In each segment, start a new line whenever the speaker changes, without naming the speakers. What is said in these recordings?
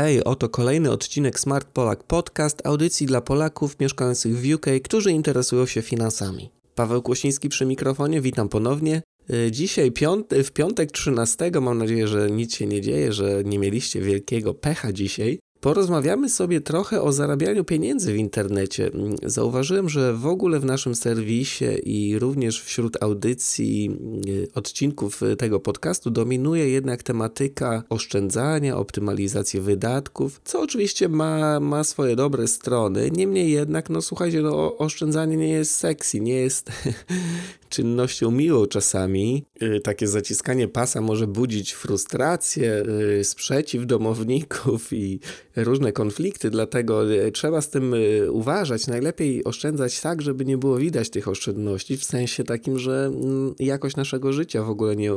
Hej, oto kolejny odcinek Smart Polak Podcast, audycji dla Polaków mieszkających w UK, którzy interesują się finansami. Paweł Kłosiński przy mikrofonie, witam ponownie. Y, dzisiaj piąty, w piątek 13, mam nadzieję, że nic się nie dzieje, że nie mieliście wielkiego pecha dzisiaj. Porozmawiamy sobie trochę o zarabianiu pieniędzy w internecie. Zauważyłem, że w ogóle w naszym serwisie i również wśród audycji, y, odcinków tego podcastu dominuje jednak tematyka oszczędzania, optymalizacji wydatków, co oczywiście ma, ma swoje dobre strony. Niemniej jednak, no słuchajcie, no, oszczędzanie nie jest sexy, nie jest czynnością miłą czasami. Y, takie zaciskanie pasa może budzić frustrację, y, sprzeciw domowników i różne konflikty, dlatego y, trzeba z tym uważać. Najlepiej oszczędzać tak, żeby nie było widać tych oszczędności, w sensie takim, że mm, jakość naszego życia w ogóle nie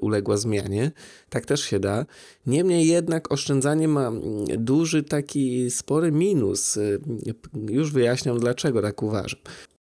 uległa zmianie. Tak też się da. Niemniej jednak oszczędzanie ma mm, duży taki spory minus. Już wyjaśniam dlaczego tak uważam.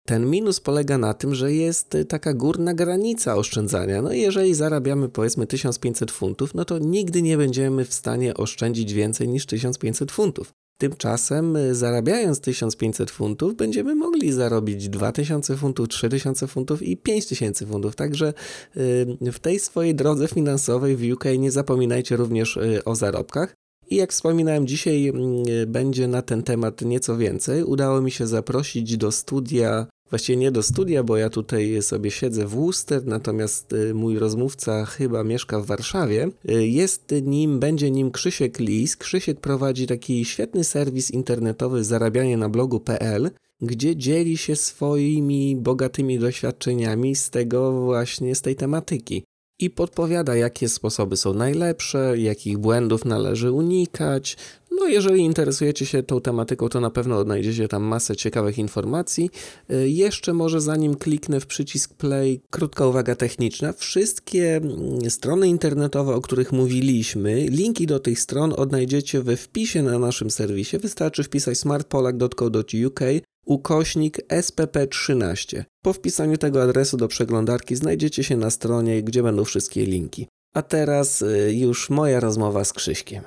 Ten minus polega na tym, że jest y, taka górna granica oszczędzania. No jeżeli zarabiamy powiedzmy 1500 funtów, no to nigdy nie będziemy w stanie oszczędzić więcej niż 1500 funtów. Tymczasem y, zarabiając 1500 funtów będziemy mogli zarobić 2000 funtów, 3000 funtów i 5000 funtów. Także y, w tej swojej drodze finansowej w UK nie zapominajcie również o zarobkach. I jak wspominałem, dzisiaj mm, będzie na ten temat nieco więcej. Udało mi się zaprosić do studia Właściwie nie do studia, bo ja tutaj sobie siedzę w Worcester, natomiast y, mój rozmówca chyba mieszka w Warszawie. Y, jest nim, będzie nim Krzysiek Lis. Krzysiek prowadzi taki świetny serwis internetowy zarabianie na blogu.pl, gdzie dzieli się swoimi bogatymi doświadczeniami z tego właśnie, z tej tematyki i podpowiada, jakie sposoby są najlepsze, jakich błędów należy unikać. No, jeżeli interesujecie się tą tematyką, to na pewno odnajdziecie tam masę ciekawych informacji. Y, jeszcze może zanim kliknę w przycisk play, krótka uwaga techniczna. Wszystkie mm, strony internetowe, o których mówiliśmy, linki do tych stron odnajdziecie we wpisie na naszym serwisie. Wystarczy wpisać smartpolak.co.uk ukośnik SPP13. Po wpisaniu tego adresu do przeglądarki znajdziecie się na stronie, gdzie będą wszystkie linki. A teraz y, już moja rozmowa z Krzyśkiem.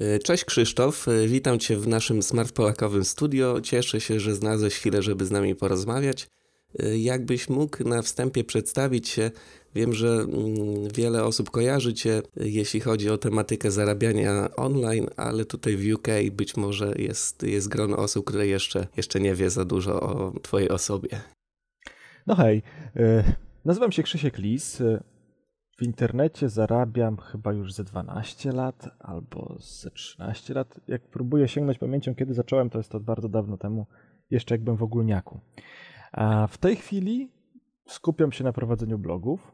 Y, cześć Krzysztof, y, witam Cię w naszym Smart Polakowym studio. Cieszę się, że znalazłeś chwilę, żeby z nami porozmawiać. Jakbyś mógł na wstępie przedstawić się, wiem, że mm, wiele osób kojarzy Cię, jeśli chodzi o tematykę zarabiania online, ale tutaj w UK być może jest, jest grono osób, które jeszcze, jeszcze nie wie za dużo o Twojej osobie.
No hej, nazywam się Krzysiek Lis. W internecie zarabiam chyba już ze 12 lat albo ze 13 lat. Jak próbuję sięgnąć pamięcią, kiedy zacząłem, to jest to bardzo dawno temu, jeszcze jakbym w ogólniaku. A w tej chwili skupiam się na prowadzeniu blogów,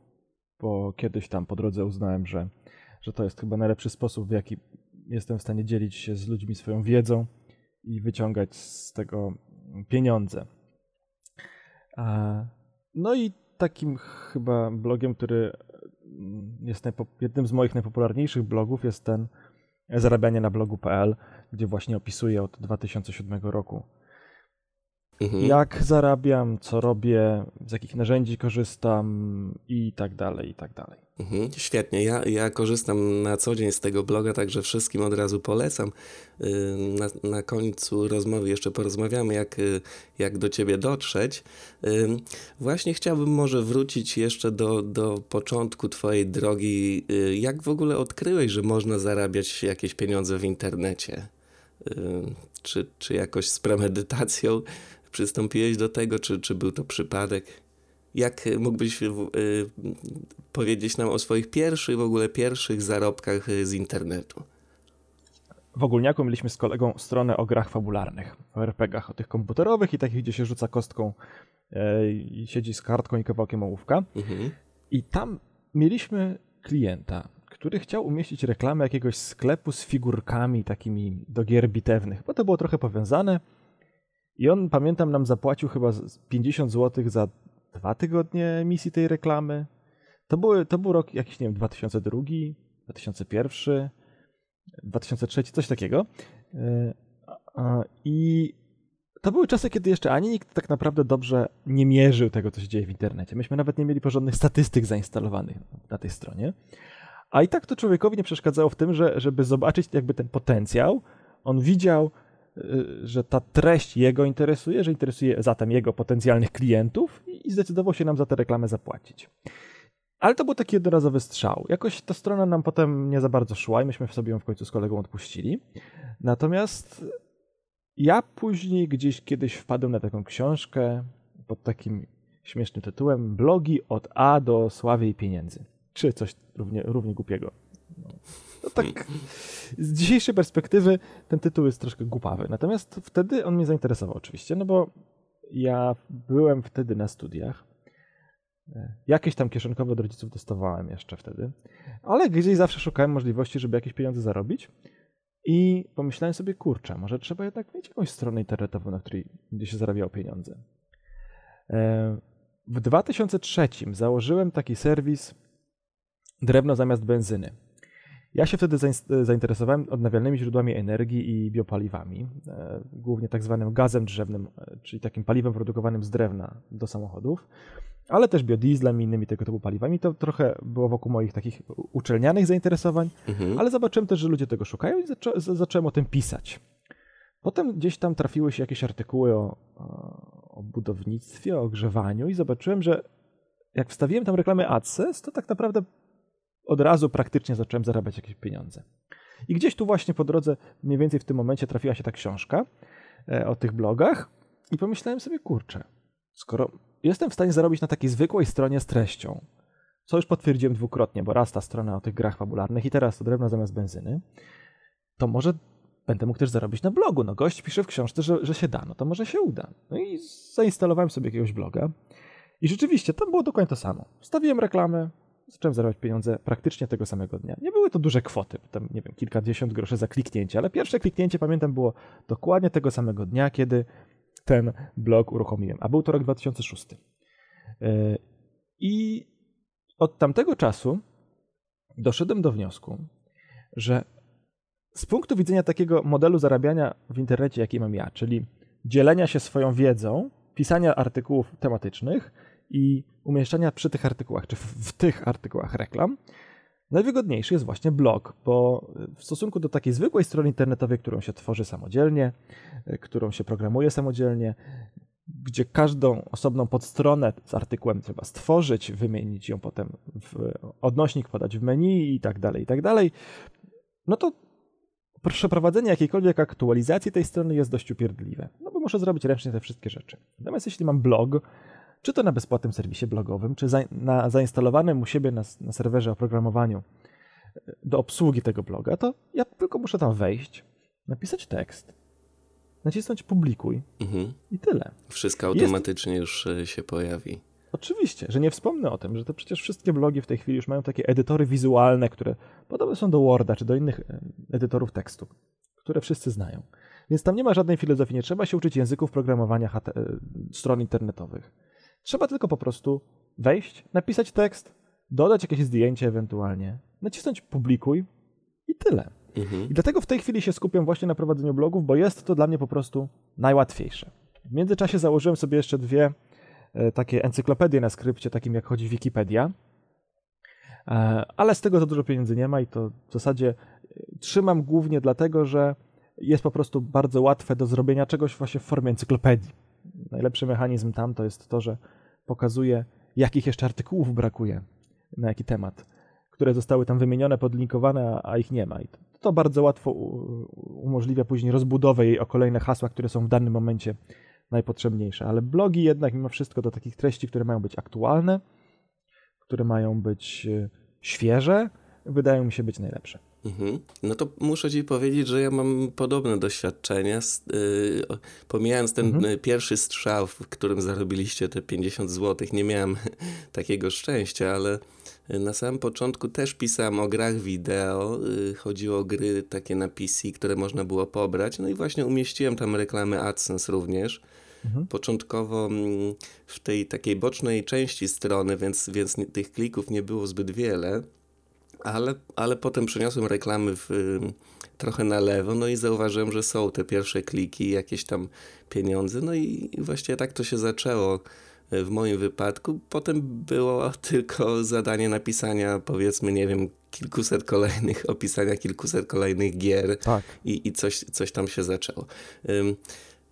bo kiedyś tam po drodze uznałem, że, że to jest chyba najlepszy sposób, w jaki jestem w stanie dzielić się z ludźmi swoją wiedzą i wyciągać z tego pieniądze. No i takim chyba blogiem, który jest jednym z moich najpopularniejszych blogów, jest ten zarabianie na blogu.pl, gdzie właśnie opisuję od 2007 roku Mhm. Jak zarabiam, co robię, z jakich narzędzi korzystam i tak dalej, i tak dalej.
Mhm. Świetnie. Ja, ja korzystam na co dzień z tego bloga, także wszystkim od razu polecam. Na, na końcu rozmowy jeszcze porozmawiamy, jak, y, jak do ciebie dotrzeć. Właśnie chciałbym może wrócić jeszcze do, do początku twojej drogi. Y, jak w ogóle odkryłeś, że można zarabiać jakieś pieniądze w internecie? Czy, czy jakoś z premedytacją przystąpiłeś do tego, czy, czy był to przypadek? Jak mógłbyś y, powiedzieć nam o swoich pierwszych, w ogóle pierwszych zarobkach y, z internetu?
W ogólniaku mieliśmy z kolegą stronę o grach fabularnych, o RPGach, o tych komputerowych i takich, gdzie się rzuca kostką e, i siedzi z kartką i kawałkiem ołówka. Mhm. I tam mieliśmy klienta, który chciał umieścić reklamę jakiegoś sklepu z figurkami takimi do gier bitewnych, bo to było trochę powiązane i on, pamiętam, nam zapłacił chyba 50 zł za dwa tygodnie emisji tej reklamy. To, były, to był rok jakiś, nie wiem, 2002, 2001, 2003, coś takiego. E, I to były czasy, kiedy jeszcze ani nikt tak naprawdę dobrze nie mierzył tego, co się dzieje w internecie. Myśmy nawet nie mieli porządnych statystyk zainstalowanych na tej stronie. A i tak to człowiekowi nie przeszkadzało w tym, że, żeby zobaczyć jakby ten potencjał, on widział, y, że ta treść jego interesuje, że interesuje zatem jego potencjalnych klientów i zdecydował się nam za tę reklamę zapłacić. Ale to był taki jednorazowy strzał. Jakoś ta strona nam potem nie za bardzo szła i myśmy sobie ją w końcu z kolegą odpuścili. Natomiast ja później gdzieś kiedyś wpadłem na taką książkę pod takim śmiesznym tytułem Blogi od A do sławy i pieniędzy. Czy coś równie, równie głupiego. No, tak, z dzisiejszej perspektywy ten tytuł jest troszkę głupawy. Natomiast wtedy on mnie zainteresował oczywiście, no bo ja byłem wtedy na studiach. Jakieś tam kieszonkowe od rodziców dostawałem jeszcze wtedy, ale gdzieś zawsze szukałem możliwości, żeby jakieś pieniądze zarobić. I pomyślałem sobie, kurczę, może trzeba jednak mieć jakąś stronę internetową, na której będzie się zarabiało pieniądze. E, w 2003 założyłem taki serwis drewno zamiast benzyny. Ja się wtedy zainteresowałem odnawialnymi źródłami energii i biopaliwami, e, głównie tak zwanym gazem drzewnym, e, czyli takim paliwem produkowanym z drewna do samochodów, ale też biodieslem i innymi tego typu paliwami. To trochę było wokół moich takich uczelnianych zainteresowań, mhm. ale zobaczyłem też, że ludzie tego szukają i zaczą zacząłem o tym pisać. Potem gdzieś tam trafiły się jakieś artykuły o, o budownictwie, o ogrzewaniu i zobaczyłem, że jak wstawiłem tam reklamę AdSense, to tak naprawdę od razu praktycznie zacząłem zarabiać jakieś pieniądze. I gdzieś tu właśnie po drodze, mniej więcej w tym momencie trafiła się ta książka e, o tych blogach i pomyślałem sobie, kurczę, skoro jestem w stanie zarobić na takiej zwykłej stronie z treścią, co już potwierdziłem dwukrotnie, bo raz ta strona o tych grach fabularnych i teraz to drewno zamiast benzyny, to może będę mógł też zarobić na blogu. No gość pisze w książce, że, że się da, no to może się uda. No i zainstalowałem sobie jakiegoś bloga i rzeczywiście tam było dokładnie to samo. Wstawiłem reklamę, zacząłem zarabiać pieniądze praktycznie tego samego dnia. Nie były to duże kwoty, tam nie wiem, kilkadziesiąt groszy za kliknięcie, ale pierwsze kliknięcie pamiętam było dokładnie tego samego dnia, kiedy ten blog uruchomiłem, a był to rok 2006. E, I od tamtego czasu doszedłem do wniosku, że z punktu widzenia takiego modelu zarabiania w internecie, jaki mam ja, czyli dzielenia się swoją wiedzą, pisania artykułów tematycznych i umieszczania przy tych artykułach, czy w, w tych artykułach reklam, najwygodniejszy jest właśnie blog, bo w stosunku do takiej zwykłej strony internetowej, którą się tworzy samodzielnie, którą się programuje samodzielnie, gdzie każdą osobną podstronę z artykułem trzeba stworzyć, wymienić ją potem w odnośnik, podać w menu i tak dalej, i tak dalej, no to przeprowadzenie jakiejkolwiek aktualizacji tej strony jest dość upierdliwe, no bo muszę zrobić ręcznie te wszystkie rzeczy. Natomiast jeśli mam blog, czy to na bezpłatnym serwisie blogowym, czy za, na zainstalowanym u siebie na, na serwerze oprogramowaniu e, do obsługi tego bloga, to ja tylko muszę tam wejść, napisać tekst, nacisnąć publikuj mhm. i tyle.
Wszystko automatycznie Jest... już e, się pojawi.
Oczywiście, że nie wspomnę o tym, że to przecież wszystkie blogi w tej chwili już mają takie edytory wizualne, które podobne są do Worda czy do innych e, edytorów tekstu, które wszyscy znają. Więc tam nie ma żadnej filozofii, nie trzeba się uczyć języków programowania stron internetowych. Trzeba tylko po prostu wejść, napisać tekst, dodać jakieś zdjęcie ewentualnie, nacisnąć publikuj i tyle. Mhm. I dlatego w tej chwili się skupiam właśnie na prowadzeniu blogów, bo jest to dla mnie po prostu najłatwiejsze. W międzyczasie założyłem sobie jeszcze dwie e, takie encyklopedie na skrypcie, takim jak chodzi Wikipedia, e, ale z tego za dużo pieniędzy nie ma i to w zasadzie e, trzymam głównie dlatego, że jest po prostu bardzo łatwe do zrobienia czegoś właśnie w formie encyklopedii najlepszy mechanizm tam to jest to, że pokazuje, jakich jeszcze artykułów brakuje na jaki temat, które zostały tam wymienione, podlinkowane, a ich nie ma. I to bardzo łatwo umożliwia później rozbudowę jej o kolejne hasła, które są w danym momencie najpotrzebniejsze. Ale blogi jednak mimo wszystko do takich treści, które mają być aktualne, które mają być e, świeże, wydają mi się być najlepsze.
Mhm. No to muszę ci powiedzieć, że ja mam podobne doświadczenia. Yy, pomijając ten mhm. Y, pierwszy strzał, w którym zarobiliście te 50 zł, nie miałem takiego szczęścia, ale y, na samym początku też pisałem o grach wideo. Yy, chodziło o gry takie na PC, które można było pobrać. No i właśnie umieściłem tam reklamy AdSense również. Mhm. Początkowo mm, w tej takiej bocznej części strony, więc, więc tych klików nie było zbyt wiele ale, ale potem przeniosłem reklamy w, trochę na lewo, no i zauważyłem, że są te pierwsze kliki, jakieś tam pieniądze, no i właściwie tak to się zaczęło w moim wypadku. Potem było tylko zadanie napisania, powiedzmy, nie wiem, kilkuset kolejnych, opisania kilkuset kolejnych gier
tak.
i, i coś, coś tam się zaczęło.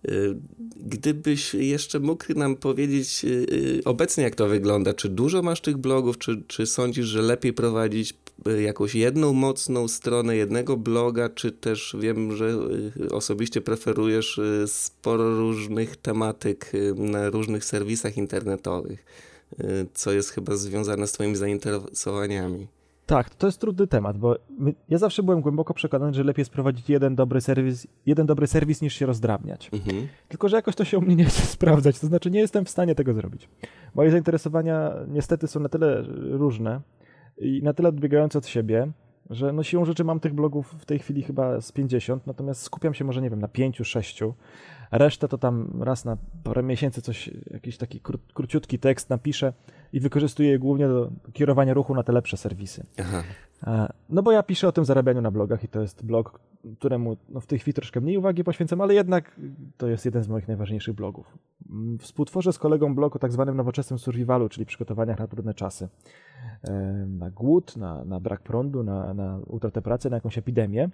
Y, gdybyś jeszcze mógł nam powiedzieć y, y, obecnie, jak to wygląda, czy dużo masz tych blogów, czy, czy sądzisz, że lepiej prowadzić jakąś jedną mocną stronę jednego bloga, czy też wiem, że osobiście preferujesz sporo różnych tematyk na różnych serwisach internetowych, co jest chyba związane z Twoimi zainteresowaniami.
Tak, to jest trudny temat, bo my, ja zawsze byłem głęboko przekonany, że lepiej jest prowadzić jeden dobry serwis, jeden dobry serwis niż się rozdrabniać. Mhm. Tylko, że jakoś to się u mnie nie chce sprawdzać, to znaczy nie jestem w stanie tego zrobić. Moje zainteresowania niestety są na tyle różne i na tyle odbiegające od siebie, że no siłą rzeczy mam tych blogów w tej chwili chyba z 50, natomiast skupiam się może, nie wiem, na 5, 6, Resztę to tam raz na parę miesięcy coś, jakiś taki kró, króciutki tekst napiszę i wykorzystuję je głównie do kierowania ruchu na te lepsze serwisy. Aha. No bo ja piszę o tym zarabianiu na blogach i to jest blog, któremu no, w tej chwili troszkę mniej uwagi poświęcam, ale jednak to jest jeden z moich najważniejszych blogów. Mm, współtworzę z kolegą blog o tak zwanym nowoczesnym survivalu, czyli przygotowaniach na trudne czasy. Na głód, na, na brak prądu, na, na utratę pracy, na jakąś epidemię.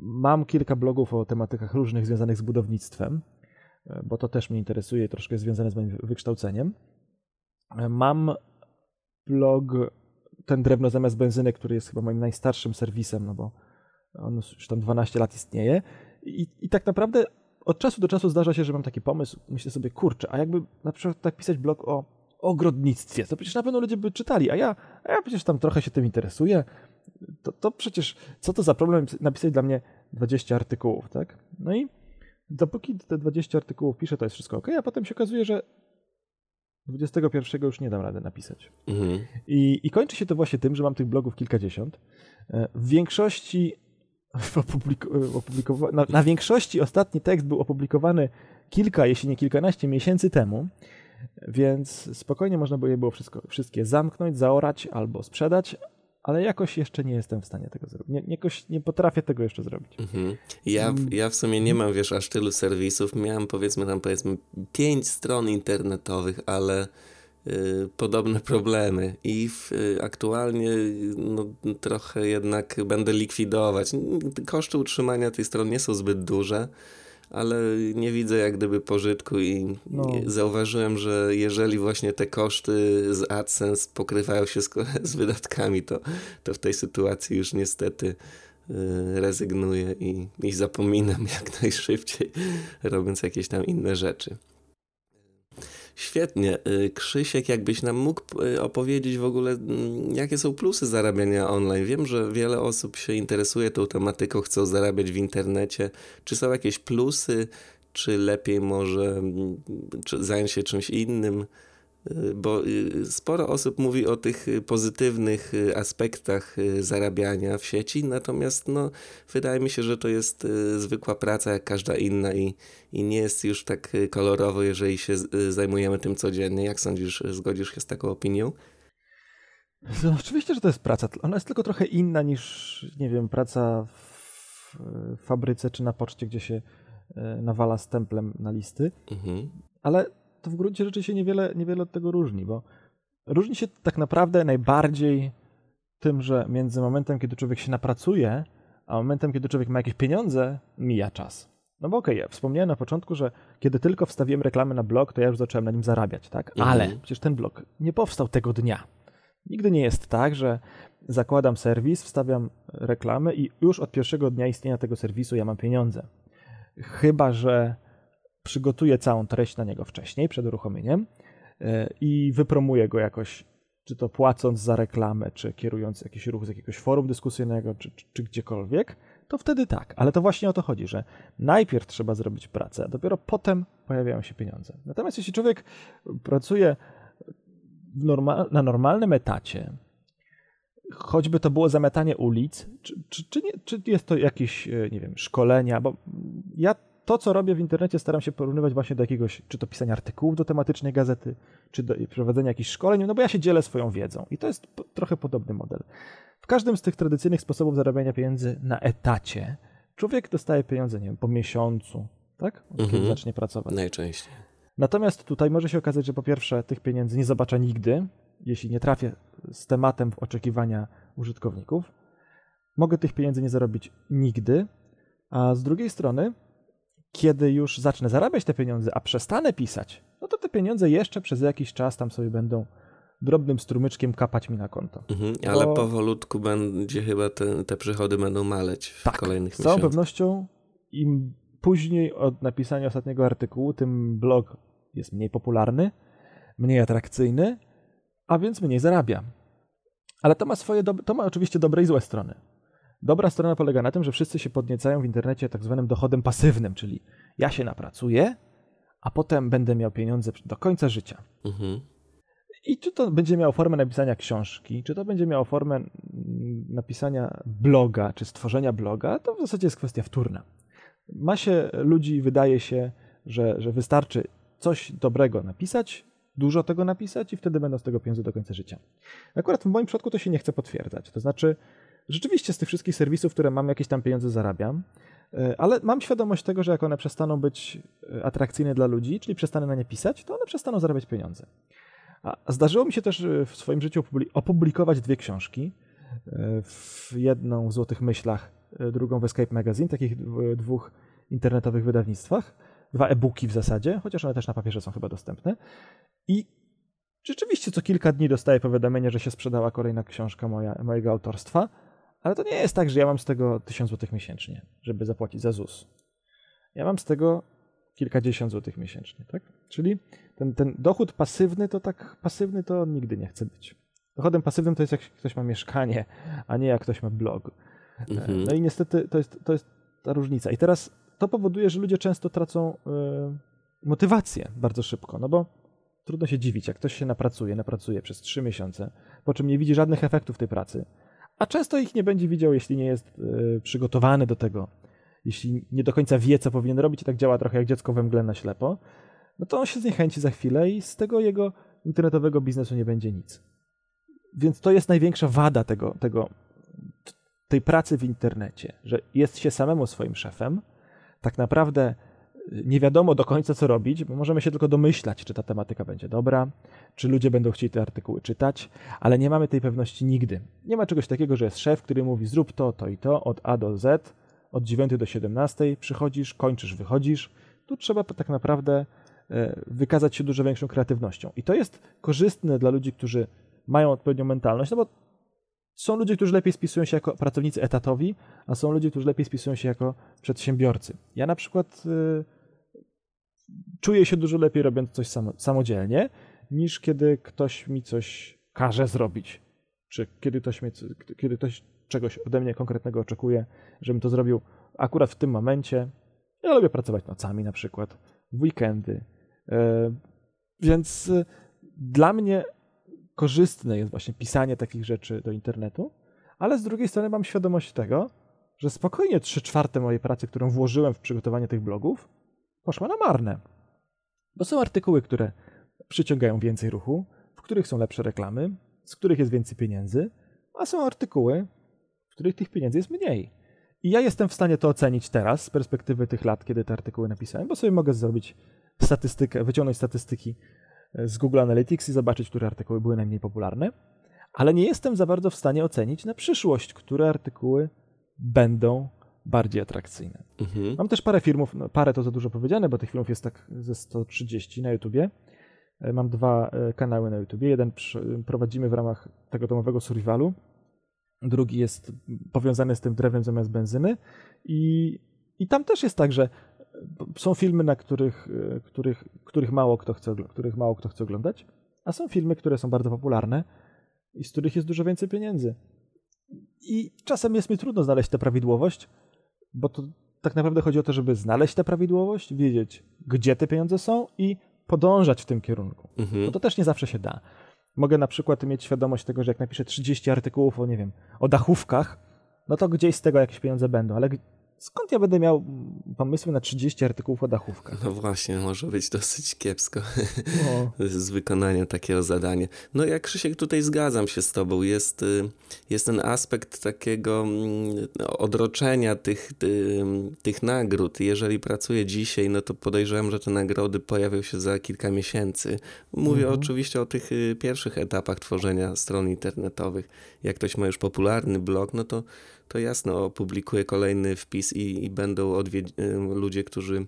Mam kilka blogów o tematykach różnych związanych z budownictwem, e, bo to też mnie interesuje, troszkę związane z moim wykształceniem. E, mam blog ten drewno zamiast benzyny, który jest chyba moim najstarszym serwisem, no bo on już tam 12 lat istnieje. I, I tak naprawdę od czasu do czasu zdarza się, że mam taki pomysł, myślę sobie, kurczę, a jakby na przykład tak pisać blog o ogrodnictwie, to przecież na pewno ludzie by czytali, a ja, a ja przecież tam trochę się tym interesuję, to, to przecież, co to za problem napisać dla mnie 20 artykułów, tak? No i dopóki te 20 artykułów piszę, to jest wszystko ok, a potem się okazuje, że 21 już nie dam rady napisać. Mhm. I, I kończy się to właśnie tym, że mam tych blogów kilkadziesiąt. E, w większości opublikowa- na, na, większości ostatni tekst był opublikowany kilka, jeśli nie kilkanaście miesięcy temu, więc spokojnie można by je było wszystko, wszystkie zamknąć, zaorać albo sprzedać, ale jakoś jeszcze nie jestem w stanie tego zrobić. Nie, jakoś nie potrafię tego jeszcze zrobić. Mhm.
Ja, mm. ja w sumie nie mam, wiesz, aż tylu serwisów. Miałem powiedzmy tam powiedzmy pięć stron internetowych, ale y, podobne problemy i w, y, aktualnie no, trochę jednak będę likwidować. Koszty utrzymania tej strony nie są zbyt duże ale nie widzę jak gdyby pożytku i no. zauważyłem, że jeżeli właśnie te koszty z AdSense pokrywają się z, z wydatkami, to, to w tej sytuacji już niestety y, rezygnuję i, i zapominam jak najszybciej, robiąc jakieś tam inne rzeczy. Świetnie. Y, Krzysiek, jakbyś nam mógł y, opowiedzieć w ogóle, mm, jakie są plusy zarabiania online? Wiem, że wiele osób się interesuje tą tematyką, chcą zarabiać w internecie. Czy są jakieś plusy, czy lepiej może mm, zająć się czymś innym? Y, bo y, sporo osób mówi o tych y, pozytywnych aspektach zarabiania w sieci, natomiast no, wydaje mi się, że to jest zwykła praca jak każda inna i, i nie jest już tak kolorowo, jeżeli się zajmujemy tym codziennie. Jak sądzisz, zgodzisz się z taką opinią?
No, oczywiście, że to jest praca. Ona jest tylko trochę inna niż, nie wiem, praca w fabryce czy na poczcie, gdzie się nawala stemplem na listy. Mhm. Ale to w gruncie rzeczy się niewiele, niewiele od tego różni, bo różni się tak naprawdę najbardziej tym, że między momentem, kiedy człowiek się napracuje, a momentem, kiedy człowiek ma jakieś pieniądze, mija czas. No bo okej, okay, ja wspomniałem na początku, że kiedy tylko wstawiłem reklamę na blog, to ja już zacząłem na nim zarabiać, tak? Mhm. Ale przecież ten blog nie powstał tego dnia. Nigdy nie jest tak, że zakładam serwis, wstawiam reklamę i już od pierwszego dnia istnienia tego serwisu ja mam pieniądze. Chyba, że przygotuję całą treść na niego wcześniej, przed uruchomieniem e, i wypromuję go jakoś, czy to płacąc za reklamę, czy kierując jakiś ruch z jakiegoś forum dyskusyjnego, czy, czy, czy gdziekolwiek, to wtedy tak. Ale to właśnie o to chodzi, że najpierw trzeba zrobić pracę, a dopiero potem pojawiają się pieniądze. Natomiast jeśli człowiek pracuje normal, na normalnym etacie, choćby to było zametanie ulic, czy, czy, czy, nie, czy jest to jakieś, e, nie wiem, szkolenia, bo ja to, co robię w internecie, staram się porównywać właśnie do jakiegoś, czy to pisania artykułów do tematycznej gazety, czy do prowadzenia jakichś szkoleń, no bo ja się dzielę swoją wiedzą i to jest trochę podobny model. W każdym z tych tradycyjnych sposobów zarabiania pieniędzy na etacie człowiek dostaje pieniądze, nie wiem, po miesiącu, tak? Kiedy mhm. zacznie pracować.
Najczęściej.
Natomiast tutaj może się okazać, że po pierwsze tych pieniędzy nie zobaczę nigdy, jeśli nie trafię z tematem w oczekiwania użytkowników. Mogę tych pieniędzy nie zarobić nigdy, a z drugiej strony, kiedy już zacznę zarabiać te pieniądze, a przestanę pisać, no to te pieniądze jeszcze przez jakiś czas tam sobie będą drobnym strumyczkiem kapać mi na konto.
Mhm, ale Bo... powolutku będzie chyba te, te przychody będą maleć w tak, kolejnych
z całą pewnością im później od napisania ostatniego artykułu, tym blog jest mniej popularny, mniej atrakcyjny, a więc mniej zarabia. Ale to ma swoje, to ma oczywiście dobre i złe strony. Dobra strona polega na tym, że wszyscy się podniecają w internecie tak zwanym dochodem pasywnym, czyli ja się napracuję, a potem będę miał pieniądze do końca życia. Mhm. I czy to będzie miało formę napisania książki, czy to będzie miało formę mm, napisania bloga, czy stworzenia bloga, to w zasadzie jest kwestia wtórna. Masie ludzi wydaje się, że, że wystarczy coś dobrego napisać, dużo tego napisać i wtedy będą z tego pieniądze do końca życia. Akurat w moim przypadku to się nie chce potwierdzać. To znaczy, rzeczywiście z tych wszystkich serwisów, które mam, jakieś tam pieniądze zarabiam, e, ale mam świadomość tego, że jak one przestaną być e, atrakcyjne dla ludzi, czyli przestanę na nie pisać, to one przestaną zarabiać pieniądze. A zdarzyło mi się też e, w swoim życiu opublikować dwie książki. W jedną w Złotych Myślach, drugą w Escape Magazine, takich dwóch internetowych wydawnictwach. Dwa e-booki w zasadzie, chociaż one też na papierze są chyba dostępne. I rzeczywiście co kilka dni dostaję powiadomienie, że się sprzedała kolejna książka moja, mojego autorstwa. Ale to nie jest tak, że ja mam z tego 1000 złotych miesięcznie, żeby zapłacić za ZUS. Ja mam z tego kilkadziesiąt złotych miesięcznie, tak? Czyli ten, ten dochód pasywny to tak pasywny to nigdy nie chce być. Dochodem pasywnym to jest jak ktoś ma mieszkanie, a nie jak ktoś ma blog. Mhm. No i niestety to jest, to jest ta różnica. I teraz to powoduje, że ludzie często tracą y, motywację bardzo szybko, no bo trudno się dziwić, jak ktoś się napracuje, napracuje przez trzy miesiące, po czym nie widzi żadnych efektów tej pracy, a często ich nie będzie widział, jeśli nie jest y, przygotowany do tego, jeśli nie do końca wie, co powinien robić i tak działa trochę jak dziecko we mgle na ślepo, no to on się zniechęci za chwilę i z tego jego internetowego biznesu nie będzie nic. Więc to jest największa wada tego, tego, tej pracy w internecie, że jest się samemu swoim szefem, tak naprawdę nie wiadomo do końca, co robić, bo możemy się tylko domyślać, czy ta tematyka będzie dobra, czy ludzie będą chcieli te artykuły czytać, ale nie mamy tej pewności nigdy. Nie ma czegoś takiego, że jest szef, który mówi zrób to, to i to, od A do Z, od 9 do 17, przychodzisz, kończysz, wychodzisz. Tu trzeba tak naprawdę e, wykazać się dużo większą kreatywnością. I to jest korzystne dla ludzi, którzy mają odpowiednią mentalność, no bo są ludzie, którzy lepiej spisują się jako pracownicy etatowi, a są ludzie, którzy lepiej spisują się jako przedsiębiorcy. Ja na przykład y, czuję się dużo lepiej robiąc coś samodzielnie, niż kiedy ktoś mi coś każe zrobić. Czy kiedy ktoś, mnie, kiedy ktoś czegoś ode mnie konkretnego oczekuje, żebym to zrobił akurat w tym momencie. Ja lubię pracować nocami na przykład, w weekendy. E, więc y, dla mnie korzystne jest właśnie pisanie takich rzeczy do internetu, ale z drugiej strony mam świadomość tego, że spokojnie 3 czwarte mojej pracy, którą włożyłem w przygotowanie tych blogów, poszła na marne. Bo są artykuły, które przyciągają więcej ruchu, w których są lepsze reklamy, z których jest więcej pieniędzy, a są artykuły, w których tych pieniędzy jest mniej. I ja jestem w stanie to ocenić teraz z perspektywy tych lat, kiedy te artykuły napisałem, bo sobie mogę zrobić statystykę, wyciągnąć statystyki z Google Analytics i zobaczyć, które artykuły były najmniej popularne, ale nie jestem za bardzo w stanie ocenić na przyszłość, które artykuły będą bardziej atrakcyjne. Mhm. Mam też parę filmów, no parę to za dużo powiedziane, bo tych filmów jest tak ze 130 na YouTubie. E, mam dwa e, kanały na YouTubie. Jeden prowadzimy w ramach tego domowego survivalu, drugi jest powiązany z tym drewnem zamiast benzyny i, i tam też jest tak, że są filmy, na których, e, których, których, mało kto chce, których mało kto chce oglądać, a są filmy, które są bardzo popularne i z których jest dużo więcej pieniędzy. I czasem jest mi trudno znaleźć tę prawidłowość, bo to tak naprawdę chodzi o to, żeby znaleźć tę prawidłowość, wiedzieć, gdzie te pieniądze są i podążać w tym kierunku. Mhm. Bo to też nie zawsze się da. Mogę na przykład mieć świadomość tego, że jak napiszę 30 artykułów o, nie wiem, o dachówkach, no to gdzieś z tego jakieś pieniądze będą, ale skąd ja będę miał pomysły na 30 artykułów o dachówkach?
No właśnie, może być dosyć kiepsko no. z wykonania takiego zadania. No jak Krzysiek, tutaj zgadzam się z tobą. Jest, y, jest ten aspekt takiego mm, odroczenia tych, tych nagród. Jeżeli pracuję dzisiaj, no to podejrzewam, że te nagrody pojawią się za kilka miesięcy. Mówię mhm. oczywiście o tych y, pierwszych etapach tworzenia stron internetowych. Jak ktoś ma już popularny blog, no to to jasno opublikuję kolejny wpis i, i będą ludzie, którzy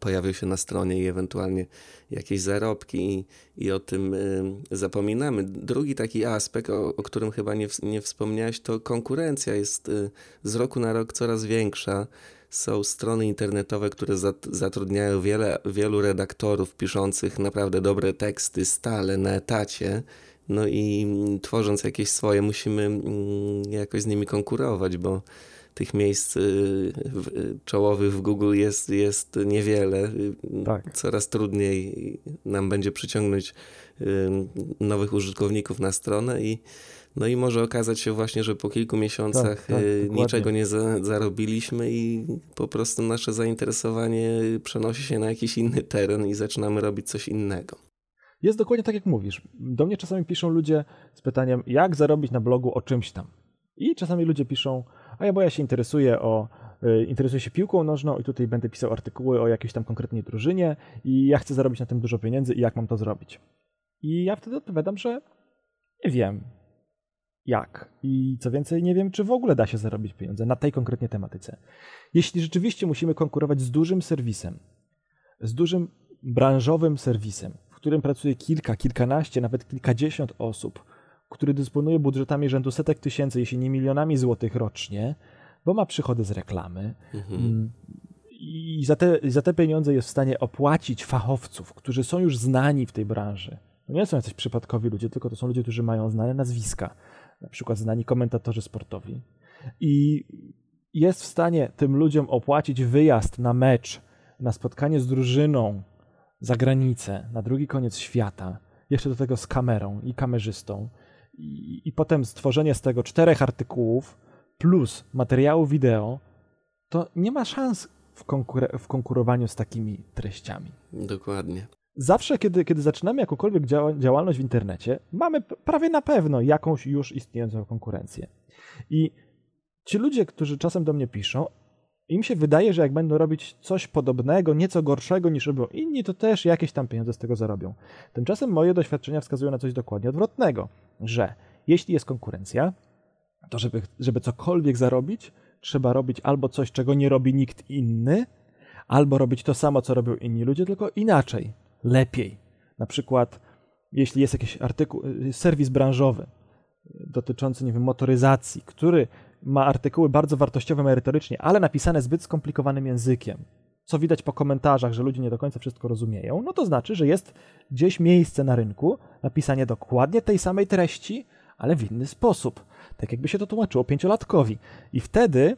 pojawią się na stronie i ewentualnie jakieś zarobki i, i o tym y, zapominamy. Drugi taki aspekt, o, o którym chyba nie, nie wspomniałeś, to konkurencja jest y, z roku na rok coraz większa. Są strony internetowe, które zatrudniają wiele, wielu redaktorów piszących naprawdę dobre teksty stale na etacie no i tworząc jakieś swoje, musimy mm, jakoś z nimi konkurować, bo tych miejsc y, y, czołowych w Google jest, jest niewiele. Tak. Coraz trudniej nam będzie przyciągnąć y, nowych użytkowników na stronę i no i może okazać się właśnie, że po kilku miesiącach tak, tak, niczego nie za, zarobiliśmy i po prostu nasze zainteresowanie przenosi się na jakiś inny teren i zaczynamy robić coś innego.
Jest dokładnie tak, jak mówisz. Do mnie czasami piszą ludzie z pytaniem, jak zarobić na blogu o czymś tam. I czasami ludzie piszą, a ja bo ja się interesuję o y, interesuję się piłką nożną i tutaj będę pisał artykuły o jakiejś tam konkretnej drużynie i ja chcę zarobić na tym dużo pieniędzy i jak mam to zrobić. I ja wtedy odpowiadam, że nie wiem jak. I co więcej, nie wiem, czy w ogóle da się zarobić pieniądze na tej konkretnie tematyce. Jeśli rzeczywiście musimy konkurować z dużym serwisem, z dużym branżowym serwisem, którym pracuje kilka, kilkanaście, nawet kilkadziesiąt osób, który dysponuje budżetami rzędu setek tysięcy, jeśli nie milionami złotych rocznie, bo ma przychody z reklamy. Mhm. Mm, I za te, za te pieniądze jest w stanie opłacić fachowców, którzy są już znani w tej branży. To nie są jacyś przypadkowi ludzie, tylko to są ludzie, którzy mają znane nazwiska, na przykład znani komentatorzy sportowi. I jest w stanie tym ludziom opłacić wyjazd na mecz, na spotkanie z drużyną, za granicę, na drugi koniec świata, jeszcze do tego z kamerą i kamerzystą, i, i potem stworzenie z tego czterech artykułów plus materiału wideo, to nie ma szans w, konkur- w konkurowaniu z takimi treściami.
Dokładnie.
Zawsze, kiedy, kiedy zaczynamy jakąkolwiek działa- działalność w internecie, mamy prawie na pewno jakąś już istniejącą konkurencję. I ci ludzie, którzy czasem do mnie piszą, im się wydaje, że jak będą robić coś podobnego, nieco gorszego niż robią inni, to też jakieś tam pieniądze z tego zarobią. Tymczasem moje doświadczenia wskazują na coś dokładnie odwrotnego, że jeśli jest konkurencja, to żeby, żeby cokolwiek zarobić, trzeba robić albo coś, czego nie robi nikt inny, albo robić to samo, co robią inni ludzie, tylko inaczej, lepiej. Na przykład, jeśli jest jakiś artykuł, serwis branżowy dotyczący, nie wiem, motoryzacji, który ma artykuły bardzo wartościowe merytorycznie, ale napisane zbyt skomplikowanym językiem, co widać po komentarzach, że ludzie nie do końca wszystko rozumieją, no to znaczy, że jest gdzieś miejsce na rynku napisanie dokładnie tej samej treści, ale w inny sposób. Tak jakby się to tłumaczyło pięciolatkowi. I wtedy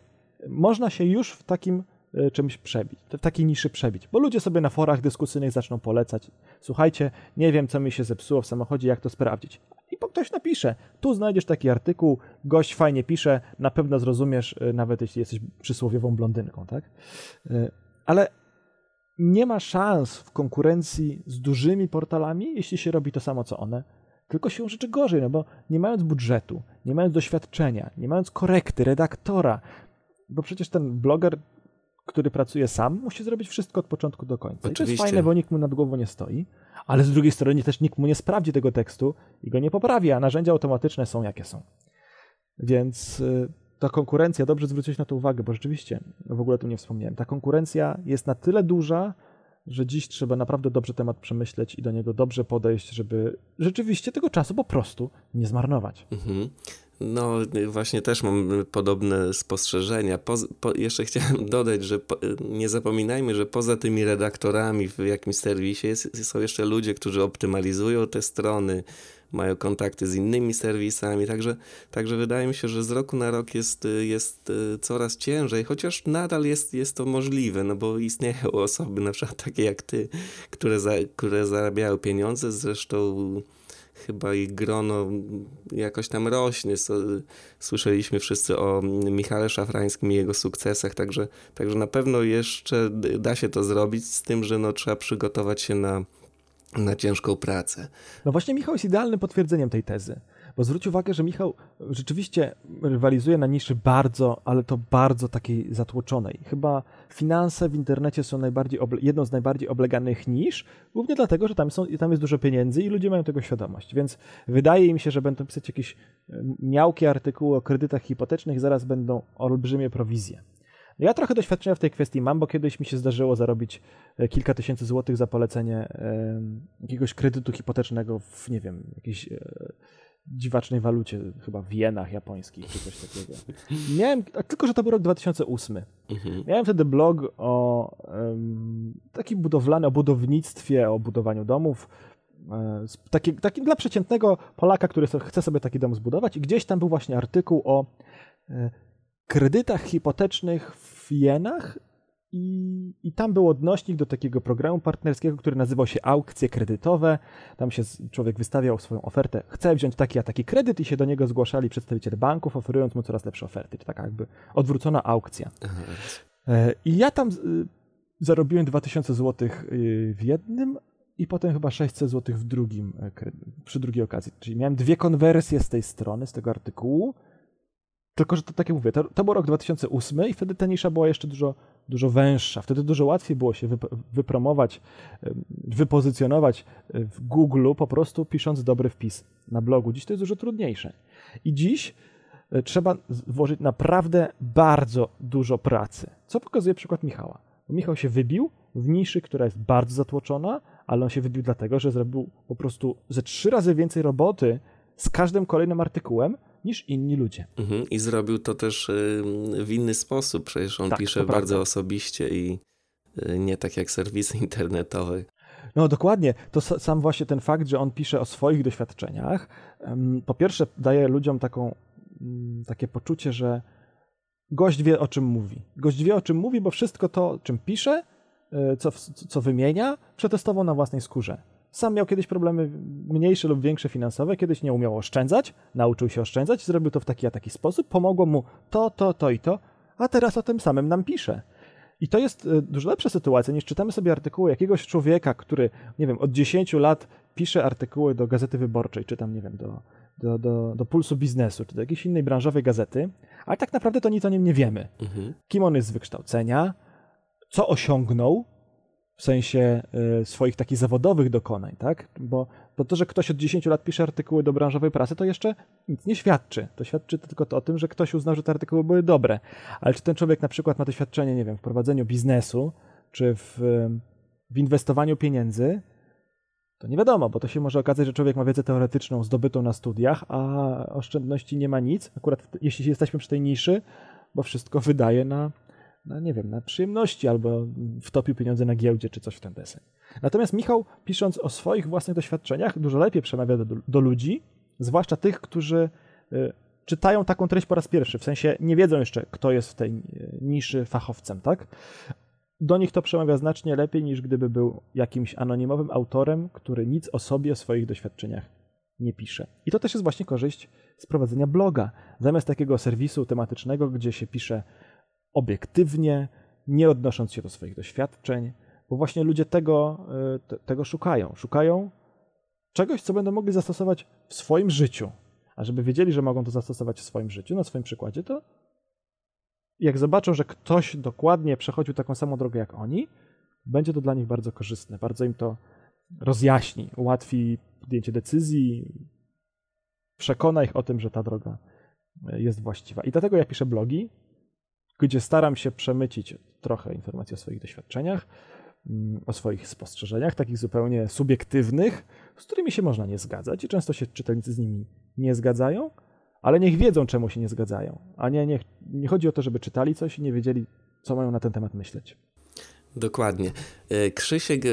można się już w takim e, czymś przebić, w takiej niszy przebić, bo ludzie sobie na forach dyskusyjnych zaczną polecać. Słuchajcie, nie wiem, co mi się zepsuło w samochodzie, jak to sprawdzić i ktoś napisze. Tu znajdziesz taki artykuł, gość fajnie pisze, na pewno zrozumiesz, e, nawet jeśli jesteś przysłowiową blondynką, tak? E, ale nie ma szans w konkurencji z dużymi portalami, jeśli się robi to samo co one, tylko się rzeczy gorzej, no bo nie mając budżetu, nie mając doświadczenia, nie mając korekty, redaktora, bo przecież ten bloger, który pracuje sam, musi zrobić wszystko od początku do końca. Oczywiście. I to jest fajne, bo nikt mu nad głową nie stoi ale z drugiej strony też nikt mu nie sprawdzi tego tekstu i go nie poprawi, a narzędzia automatyczne są jakie są. Więc y, ta konkurencja, dobrze zwrócić na to uwagę, bo rzeczywiście w ogóle tu nie wspomniałem, ta konkurencja jest na tyle duża, że dziś trzeba naprawdę dobrze temat przemyśleć i do niego dobrze podejść, żeby rzeczywiście tego czasu po prostu nie zmarnować. Mhm.
No, właśnie też mam podobne spostrzeżenia. Po, po, jeszcze chciałem dodać, że po, nie zapominajmy, że poza tymi redaktorami w jakimś serwisie jest, są jeszcze ludzie, którzy optymalizują te strony, mają kontakty z innymi serwisami, także, także wydaje mi się, że z roku na rok jest, jest coraz ciężej, chociaż nadal jest, jest to możliwe, no bo istnieją osoby, na przykład takie jak ty, które, za, które zarabiają pieniądze, zresztą chyba ich grono jakoś tam rośnie. Słyszeliśmy wszyscy o Michale Szafrańskim i jego sukcesach, także, także na pewno jeszcze da się to zrobić z tym, że no, trzeba przygotować się na, na ciężką pracę.
No właśnie Michał jest idealnym potwierdzeniem tej tezy. Bo zwróć uwagę, że Michał rzeczywiście rywalizuje na niszy bardzo, ale to bardzo takiej zatłoczonej. Chyba finanse w internecie są najbardziej jedną z najbardziej obleganych nisz, głównie dlatego, że tam, są, tam jest dużo pieniędzy i ludzie mają tego świadomość. Więc wydaje mi się, że będą pisać jakieś miałkie artykuły o kredytach hipotecznych zaraz będą olbrzymie prowizje. Ja trochę doświadczenia w tej kwestii mam, bo kiedyś mi się zdarzyło zarobić e, kilka tysięcy złotych za polecenie jakiegoś kredytu hipotecznego w, nie wiem, jakiejś e, dziwacznej walucie, chyba w jenach japońskich czy coś takiego. Miałem, tylko że to był rok 2008. Mhm. Miałem wtedy blog o um, takim budowlanym, o budownictwie, o budowaniu domów. E, taki, taki dla przeciętnego Polaka, który chce sobie taki dom zbudować i gdzieś tam był właśnie artykuł o e, kredytach hipotecznych w jenach i, I tam był odnośnik do takiego programu partnerskiego, który nazywał się aukcje kredytowe. Tam się człowiek wystawiał swoją ofertę, chce wziąć taki a taki kredyt i się do niego zgłaszali przedstawiciele banków, oferując mu coraz lepsze oferty. To taka jakby odwrócona aukcja. E, I ja tam zarobiłem 2000 zł y, w jednym i potem chyba 600 zł w drugim, e, przy drugiej okazji. Czyli miałem dwie konwersje z tej strony, z tego artykułu. Tylko, że to tak jak mówię, to, to był rok 2008 i wtedy ta nisza była jeszcze dużo dużo węższa. Wtedy dużo łatwiej było się wypromować, wypozycjonować w Google po prostu pisząc dobry wpis na blogu. Dziś to jest dużo trudniejsze. I dziś e, trzeba włożyć naprawdę bardzo dużo pracy. Co pokazuje przykład Michała. Michał się wybił w niszy, która jest bardzo zatłoczona, ale on się wybił dlatego, że zrobił po prostu ze trzy razy więcej roboty z każdym kolejnym artykułem, niż inni ludzie.
Mhm. I zrobił to też w inny sposób, przecież on tak, pisze bardzo prawda. osobiście i y, nie tak jak serwisy internetowe.
No dokładnie. To sam właśnie ten fakt, że on pisze o swoich doświadczeniach, po pierwsze daje ludziom taką, mm, takie poczucie, że gość wie o czym mówi. Gość wie o czym mówi, bo wszystko to, czym pisze, y, co, co wymienia, przetestował na własnej skórze. Sam miał kiedyś problemy mniejsze lub większe finansowe, kiedyś nie umiał oszczędzać, nauczył się oszczędzać, zrobił to w taki a taki sposób, pomogło mu to, to, to i to, a teraz o tym samym nam pisze. I to jest e, dużo lepsza sytuacja niż czytamy sobie artykuły jakiegoś człowieka, który, nie wiem, od 10 lat pisze artykuły do Gazety Wyborczej, czy tam, nie wiem, do, do, do, do Pulsu Biznesu, czy do jakiejś innej branżowej gazety, ale tak naprawdę to nic o nim nie wiemy. Mhm. Kim on jest z wykształcenia, co osiągnął, w sensie y, swoich takich zawodowych dokonań, tak? Bo, bo to, że ktoś od 10 lat pisze artykuły do branżowej prasy, to jeszcze nic nie świadczy. To świadczy tylko to o tym, że ktoś uznał, że te artykuły były dobre. Ale czy ten człowiek na przykład ma doświadczenie, nie wiem, w prowadzeniu biznesu, czy w, w inwestowaniu pieniędzy, to nie wiadomo, bo to się może okazać, że człowiek ma wiedzę teoretyczną zdobytą na studiach, a oszczędności nie ma nic. Akurat jeśli jesteśmy przy tej niszy, bo wszystko wydaje na na, nie wiem, na przyjemności albo wtopił pieniądze na giełdzie czy coś w ten deseń. Natomiast Michał, pisząc o swoich własnych doświadczeniach, dużo lepiej przemawia do, do ludzi, zwłaszcza tych, którzy y, czytają taką treść po raz pierwszy, w sensie nie wiedzą jeszcze, kto jest w tej y, niszy fachowcem, tak? Do nich to przemawia znacznie lepiej, niż gdyby był jakimś anonimowym autorem, który nic o sobie, o swoich doświadczeniach nie pisze. I to też jest właśnie korzyść z prowadzenia bloga. Zamiast takiego serwisu tematycznego, gdzie się pisze obiektywnie, nie odnosząc się do swoich doświadczeń, bo właśnie ludzie tego, e, te, tego szukają. Szukają czegoś, co będą mogli zastosować w swoim życiu. A żeby wiedzieli, że mogą to zastosować w swoim życiu, na swoim przykładzie, to jak zobaczą, że ktoś dokładnie przechodził taką samą drogę jak oni, będzie to dla nich bardzo korzystne, bardzo im to rozjaśni, ułatwi podjęcie decyzji, przekona ich o tym, że ta droga jest właściwa. I dlatego ja piszę blogi, gdzie staram się przemycić trochę informacji o swoich doświadczeniach, mm, o swoich spostrzeżeniach, takich zupełnie subiektywnych, z którymi się można nie zgadzać i często się czytelnicy z nimi nie zgadzają, ale niech wiedzą, czemu się nie zgadzają. A nie, nie, nie chodzi o to, żeby czytali coś i nie wiedzieli, co mają na ten temat myśleć.
Dokładnie. E, Krzysiek, e,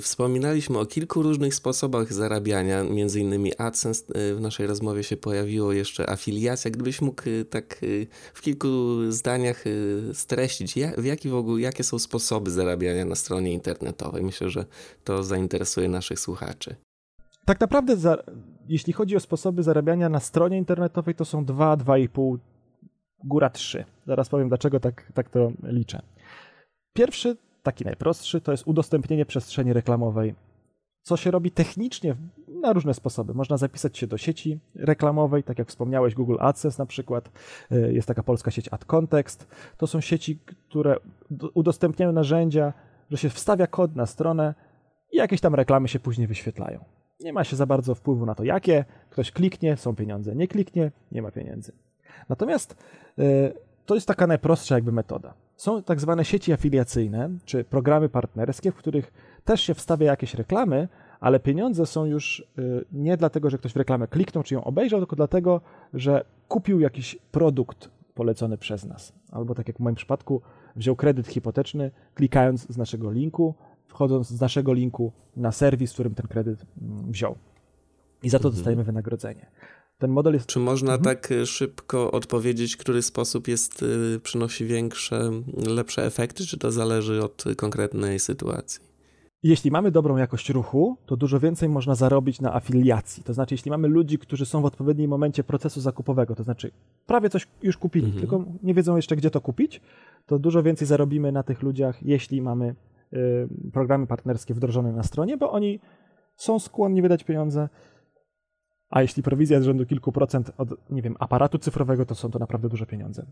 wspominaliśmy o kilku różnych sposobach zarabiania, między innymi AdSense. E, w naszej rozmowie się pojawiło jeszcze afiliacja. Gdybyś mógł tak w kilku zdaniach streścić, w jaki w ogóle, jakie są sposoby zarabiania na stronie internetowej? Myślę, że to zainteresuje naszych słuchaczy.
tak naprawdę, za, jeśli chodzi o sposoby zarabiania na stronie internetowej, to są 2, 2,5, góra 3. Zaraz powiem, dlaczego tak, tak to liczę. Pierwszy, taki najprostszy, to jest udostępnienie przestrzeni reklamowej. Co się robi technicznie na różne sposoby. Można zapisać się do sieci reklamowej, tak jak wspomniałeś, Google AdSense na przykład. E, jest taka polska sieć AdContext. To są sieci, które udostępniają narzędzia, że się wstawia kod na stronę i jakieś tam reklamy się później wyświetlają. Nie ma się za bardzo wpływu na to, jakie. Ktoś kliknie, są pieniądze. Nie kliknie, nie ma pieniędzy. Natomiast e, to jest taka najprostsza jakby metoda. Są tak zwane sieci afiliacyjne, czy programy partnerskie, w których też się wstawia jakieś reklamy, ale pieniądze są już y, nie dlatego, że ktoś w reklamę kliknął czy ją obejrzał, tylko dlatego, że kupił jakiś produkt polecony przez nas. Albo tak jak w moim przypadku, wziął kredyt hipoteczny, klikając z naszego linku, wchodząc z naszego linku na serwis, w którym ten kredyt mm, wziął. I za to mhm. dostajemy wynagrodzenie.
Ten model jest. Czy można mhm. tak y, szybko odpowiedzieć, który sposób jest, y, przynosi większe, lepsze efekty, czy to zależy od konkretnej sytuacji?
Jeśli mamy dobrą jakość ruchu, to dużo więcej można zarobić na afiliacji. To znaczy, jeśli mamy ludzi, którzy są w odpowiednim momencie procesu zakupowego, to znaczy prawie coś już kupili, mhm. tylko nie wiedzą jeszcze, gdzie to kupić, to dużo więcej zarobimy na tych ludziach, jeśli mamy y, programy partnerskie wdrożone na stronie, bo oni są skłonni wydać pieniądze. A jeśli prowizja jest rzędu kilku procent od, nie wiem, aparatu cyfrowego, to są to naprawdę duże pieniądze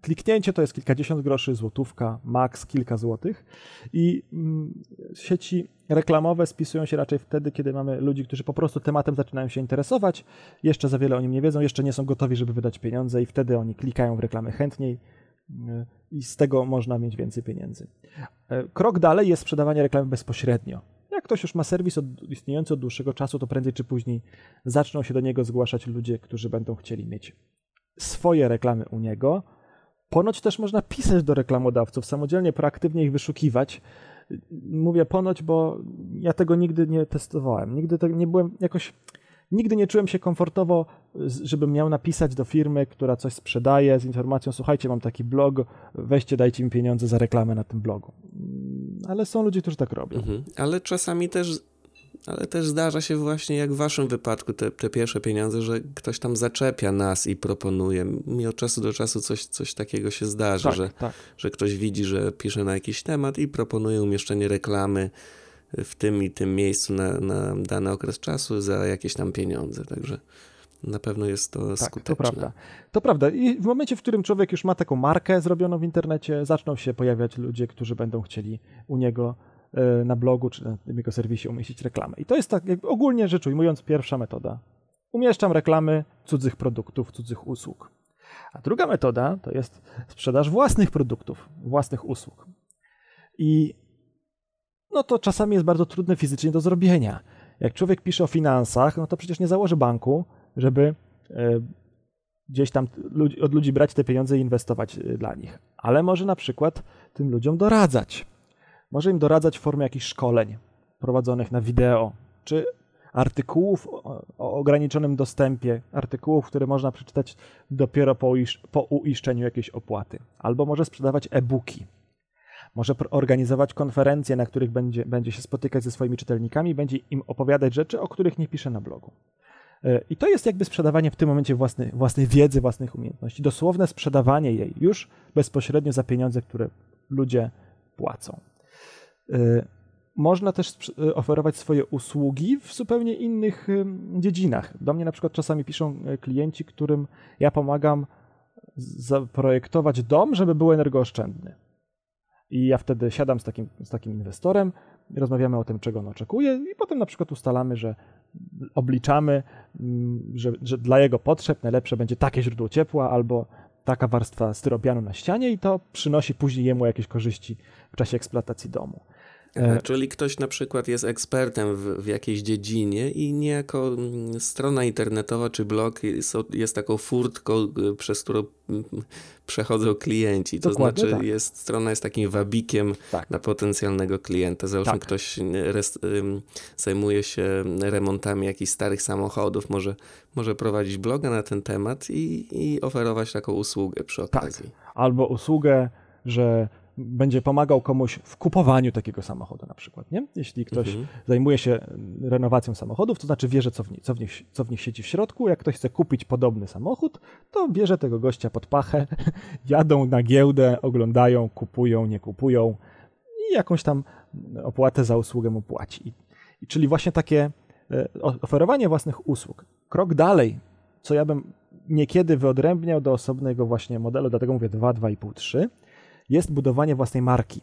kliknięcie to jest kilkadziesiąt groszy, złotówka, maks kilka złotych i mm, sieci reklamowe spisują się raczej wtedy, kiedy mamy ludzi, którzy po prostu tematem zaczynają się interesować, jeszcze za wiele o nim nie wiedzą, jeszcze nie są gotowi, żeby wydać pieniądze i wtedy oni klikają w reklamy chętniej y, i z tego można mieć więcej pieniędzy. E, krok dalej jest sprzedawanie reklamy bezpośrednio. Jak ktoś już ma serwis od, istniejący od dłuższego czasu, to prędzej czy później zaczną się do niego zgłaszać ludzie, którzy będą chcieli mieć swoje reklamy u niego, Ponoć też można pisać do reklamodawców, samodzielnie, proaktywnie ich wyszukiwać. Mówię ponoć, bo ja tego nigdy nie testowałem. Nigdy tego nie byłem jakoś. Nigdy nie czułem się komfortowo, żebym miał napisać do firmy, która coś sprzedaje z informacją: Słuchajcie, mam taki blog, weźcie, dajcie mi pieniądze za reklamę na tym blogu. Ale są ludzie, którzy tak robią. Mhm.
Ale czasami też ale też zdarza się właśnie jak w waszym wypadku te, te pierwsze pieniądze, że ktoś tam zaczepia nas i proponuje. Mi od czasu do czasu coś, coś takiego się zdarza, tak, że, tak. że ktoś widzi, że pisze na jakiś temat i proponuje umieszczenie reklamy w tym i tym miejscu na, na dany okres czasu za jakieś tam pieniądze. Także na pewno jest to tak, skuteczne.
To prawda. To prawda. I w momencie, w którym człowiek już ma taką markę zrobioną w internecie, zaczną się pojawiać ludzie, którzy będą chcieli u niego E, na blogu czy na tym jego serwisie umieścić reklamę. I to jest tak, ogólnie rzecz ujmując, pierwsza metoda. Umieszczam reklamy cudzych produktów, cudzych usług. A druga metoda to jest sprzedaż własnych produktów, własnych usług. I no to czasami jest bardzo trudne fizycznie do zrobienia. Jak człowiek pisze o finansach, no to przecież nie założy banku, żeby e, gdzieś tam od ludzi brać te pieniądze i inwestować e, dla nich. Ale może na przykład tym ludziom doradzać może im doradzać w formie jakichś szkoleń prowadzonych na wideo, czy artykułów o ograniczonym dostępie, artykułów, które można przeczytać dopiero po, po uiszczeniu jakiejś opłaty. Albo może sprzedawać e-booki. Może organizować konferencje, na których będzie, będzie się spotykać ze swoimi czytelnikami, będzie im opowiadać rzeczy, o których nie pisze na blogu. E, I to jest jakby sprzedawanie w tym momencie własnej, własnej wiedzy, własnych umiejętności. Dosłowne sprzedawanie jej już bezpośrednio za pieniądze, które ludzie płacą. Y, można też y, oferować swoje usługi w zupełnie innych dziedzinach. Do mnie na przykład czasami piszą klienci, którym ja pomagam zaprojektować dom, żeby był energooszczędny. I ja wtedy siadam z takim, z takim inwestorem, rozmawiamy o tym, czego on oczekuje, i potem na przykład ustalamy, że obliczamy, mm, że, że dla jego potrzeb najlepsze będzie takie źródło ciepła albo taka warstwa styropianu na ścianie, i to przynosi później jemu jakieś korzyści w czasie eksploatacji domu.
E, czyli ktoś na przykład jest ekspertem w, w, jakiejś dziedzinie i niejako mm, strona internetowa czy blog jest, jest taką furtką, y, przez którą mm, przechodzą klienci. To Dokładnie znaczy tak. jest, strona jest takim wabikiem tak. na potencjalnego klienta. Załóżmy tak. ktoś res, zajmuje się remontami jakichś starych samochodów, może, może prowadzić bloga na ten temat i, i oferować taką usługę przy tak. okazji.
Albo usługę, że będzie pomagał komuś w kupowaniu takiego samochodu na przykład, nie? Jeśli ktoś mhm. zajmuje się renowacją samochodów, to znaczy wie, co w, nich, co, w nich, co w nich siedzi w środku. Jak ktoś chce kupić podobny samochód, to bierze tego gościa pod pachę, jadą na giełdę, oglądają, kupują, nie kupują i jakąś tam opłatę za usługę mu płaci. I, czyli właśnie takie e, oferowanie własnych usług. Krok dalej, co ja bym niekiedy wyodrębniał do osobnego właśnie modelu, dlatego mówię 2, 2,5, 3, jest budowanie własnej marki.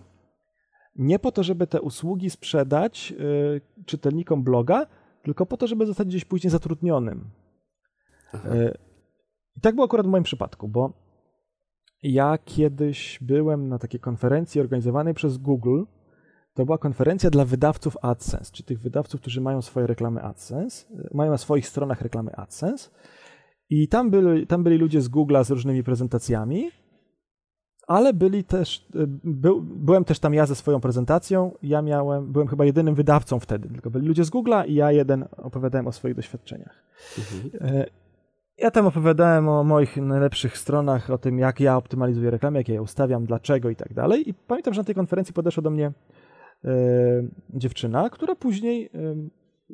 Nie po to, żeby te usługi sprzedać yy, czytelnikom bloga, tylko po to, żeby zostać gdzieś później zatrudnionym. Yy, I tak było akurat w moim przypadku, bo ja kiedyś byłem na takiej konferencji organizowanej przez Google. To była konferencja dla wydawców AdSense, czy tych wydawców, którzy mają swoje reklamy AdSense, y, mają na swoich stronach reklamy AdSense. I tam byli, tam byli ludzie z Google'a z różnymi prezentacjami ale byli też, y, był, byłem też tam ja ze swoją prezentacją, ja miałem, byłem chyba jedynym wydawcą wtedy, tylko byli ludzie z Google'a i ja jeden opowiadałem o swoich doświadczeniach. Mhm. E, ja tam opowiadałem o moich najlepszych stronach, o tym, jak ja optymalizuję reklamy, jak ja je ustawiam, dlaczego i tak dalej. I pamiętam, że na tej konferencji podeszła do mnie e, dziewczyna, która później e,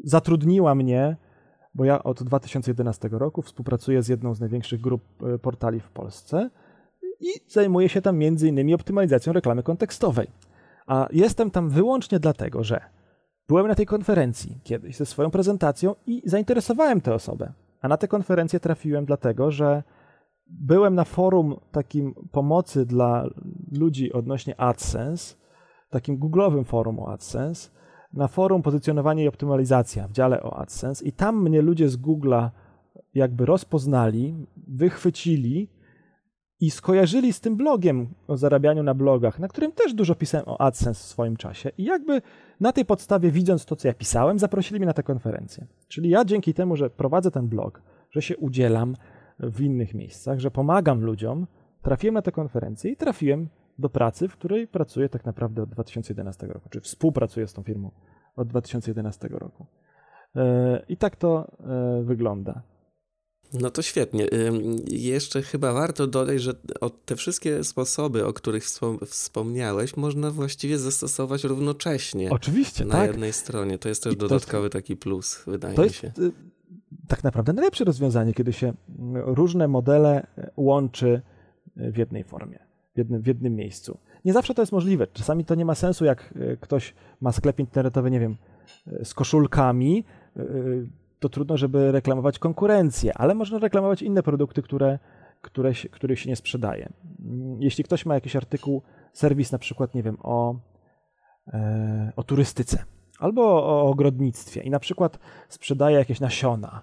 zatrudniła mnie, bo ja od 2011 roku współpracuję z jedną z największych grup e, portali w Polsce i zajmuję się tam innymi optymalizacją reklamy kontekstowej. A jestem tam wyłącznie dlatego, że byłem na tej konferencji kiedyś ze swoją prezentacją i zainteresowałem tę osobę. A na tę konferencję trafiłem dlatego, że byłem na forum takim pomocy dla ludzi odnośnie AdSense, takim googlowym forum o AdSense, na forum pozycjonowanie i optymalizacja w dziale o AdSense i tam mnie ludzie z Google'a jakby rozpoznali, wychwycili i skojarzyli z tym blogiem o zarabianiu na blogach, na którym też dużo pisałem o AdSense w swoim czasie. I jakby na tej podstawie, widząc to, co ja pisałem, zaprosili mnie na tę konferencję. Czyli ja dzięki temu, że prowadzę ten blog, że się udzielam w innych miejscach, że pomagam ludziom, trafiłem na tę konferencję i trafiłem do pracy, w której pracuję tak naprawdę od 2011 roku, czy współpracuję z tą firmą od 2011 roku. E, I tak to e, wygląda.
No to świetnie. Jeszcze chyba warto dodać, że te wszystkie sposoby, o których wspomniałeś, można właściwie zastosować równocześnie.
Oczywiście,
na
tak.
jednej stronie. To jest też dodatkowy taki plus, wydaje
to
mi się.
To jest tak naprawdę najlepsze rozwiązanie, kiedy się różne modele e, łączy e, w jednej formie, w jednym, w jednym miejscu. Nie zawsze to jest możliwe. Czasami to nie ma sensu, jak ktoś ma sklep internetowy, nie wiem, z koszulkami, to trudno, żeby reklamować konkurencję, ale można reklamować inne produkty, które, które których się nie sprzedaje. Jeśli ktoś ma jakiś artykuł, serwis na przykład, nie wiem, o, e, o turystyce albo o ogrodnictwie i na przykład sprzedaje jakieś nasiona,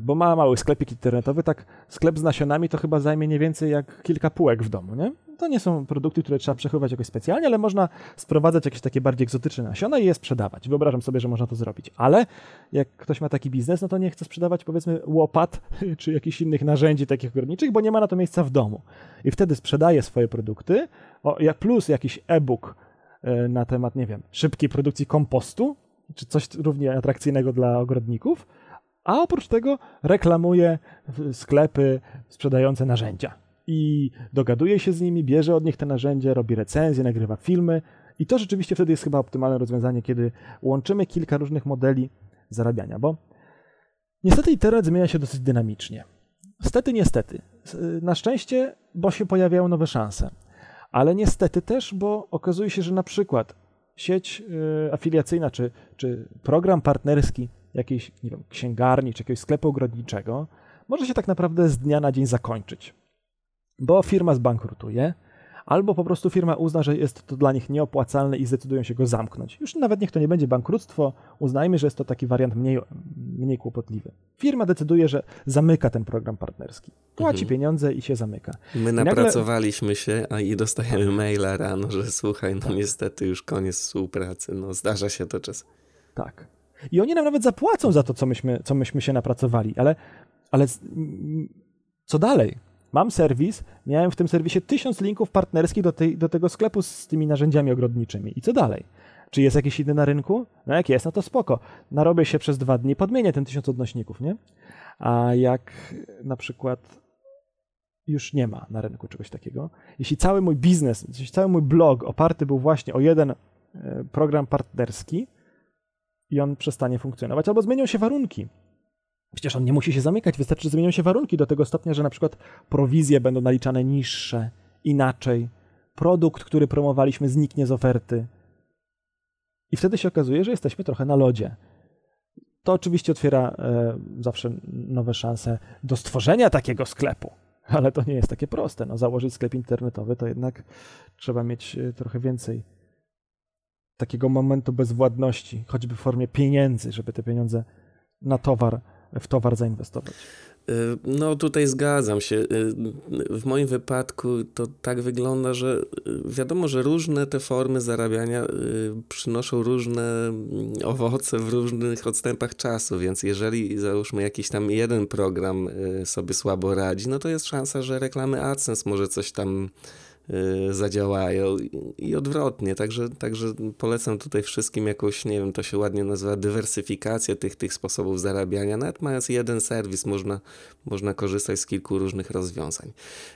bo ma mały sklepik internetowy, tak sklep z nasionami to chyba zajmie nie więcej jak kilka półek w domu, nie? To nie są produkty, które trzeba przechowywać jakoś specjalnie, ale można sprowadzać jakieś takie bardziej egzotyczne nasiona i je sprzedać. Wyobrażam sobie, że można to zrobić. Ale jak ktoś ma taki biznes, no to nie chce sprzedawać powiedzmy łopat czy jakichś innych narzędzi takich ogrodniczych, bo nie ma na to miejsca w domu. I wtedy sprzedaje swoje produkty, plus jakiś e-book e, na temat, nie wiem, szybkiej produkcji kompostu, czy coś równie atrakcyjnego dla ogrodników, a oprócz tego reklamuje sklepy sprzedające narzędzia i dogaduje się z nimi, bierze od nich te narzędzia, robi recenzje, nagrywa filmy. I to rzeczywiście wtedy jest chyba optymalne rozwiązanie, kiedy łączymy kilka różnych modeli zarabiania, bo niestety internet zmienia się dosyć dynamicznie. Stety, niestety. Na szczęście, bo się pojawiają nowe szanse. Ale niestety też, bo okazuje się, że na przykład sieć y, afiliacyjna czy, czy program partnerski jakiejś nie wiem, księgarni czy jakiegoś sklepu ogrodniczego może się tak naprawdę z dnia na dzień zakończyć bo firma zbankrutuje, albo po prostu firma uzna, że jest to dla nich nieopłacalne i zdecydują się go zamknąć. Już nawet niech to nie będzie bankructwo, uznajmy, że jest to taki wariant mniej, mniej kłopotliwy. Firma decyduje, że zamyka ten program partnerski. Płaci mhm. pieniądze i się zamyka.
My napracowaliśmy nagle... się, a i dostajemy maila rano, że słuchaj, no niestety już koniec współpracy, no zdarza się to czas.
Tak. I oni nam nawet zapłacą za to, co myśmy, co myśmy się napracowali, ale, ale co dalej? Mam serwis, miałem w tym serwisie tysiąc linków partnerskich do, tej, do tego sklepu z tymi narzędziami ogrodniczymi. I co dalej? Czy jest jakiś inny na rynku? No jak jest, no to spoko. Narobię się przez dwa dni, podmienię ten tysiąc odnośników, nie? A jak na przykład już nie ma na rynku czegoś takiego. Jeśli cały mój biznes, jeśli cały mój blog oparty był właśnie o jeden e, program partnerski i on przestanie funkcjonować, albo zmienią się warunki. Przecież on nie musi się zamykać, wystarczy, że zmienią się warunki do tego stopnia, że na przykład prowizje będą naliczane niższe, inaczej. Produkt, który promowaliśmy, zniknie z oferty. I wtedy się okazuje, że jesteśmy trochę na lodzie. To oczywiście otwiera e, zawsze nowe szanse do stworzenia takiego sklepu, ale to nie jest takie proste. No, założyć sklep internetowy to jednak trzeba mieć e, trochę więcej takiego momentu bezwładności, choćby w formie pieniędzy, żeby te pieniądze na towar, w towar zainwestować.
Y, no tutaj zgadzam się. Y, w moim wypadku to tak wygląda, że y, wiadomo, że różne te formy zarabiania przynoszą różne mm, owoce w różnych odstępach czasu, więc jeżeli załóżmy jakiś tam jeden program sobie słabo radzi, no to jest szansa, że reklamy AdSense może coś tam zadziałają i odwrotnie. Także, także polecam tutaj wszystkim jakąś, nie wiem, to się ładnie nazywa dywersyfikacja tych, tych sposobów zarabiania. Nawet mając jeden serwis, można, można korzystać z kilku różnych rozwiązań.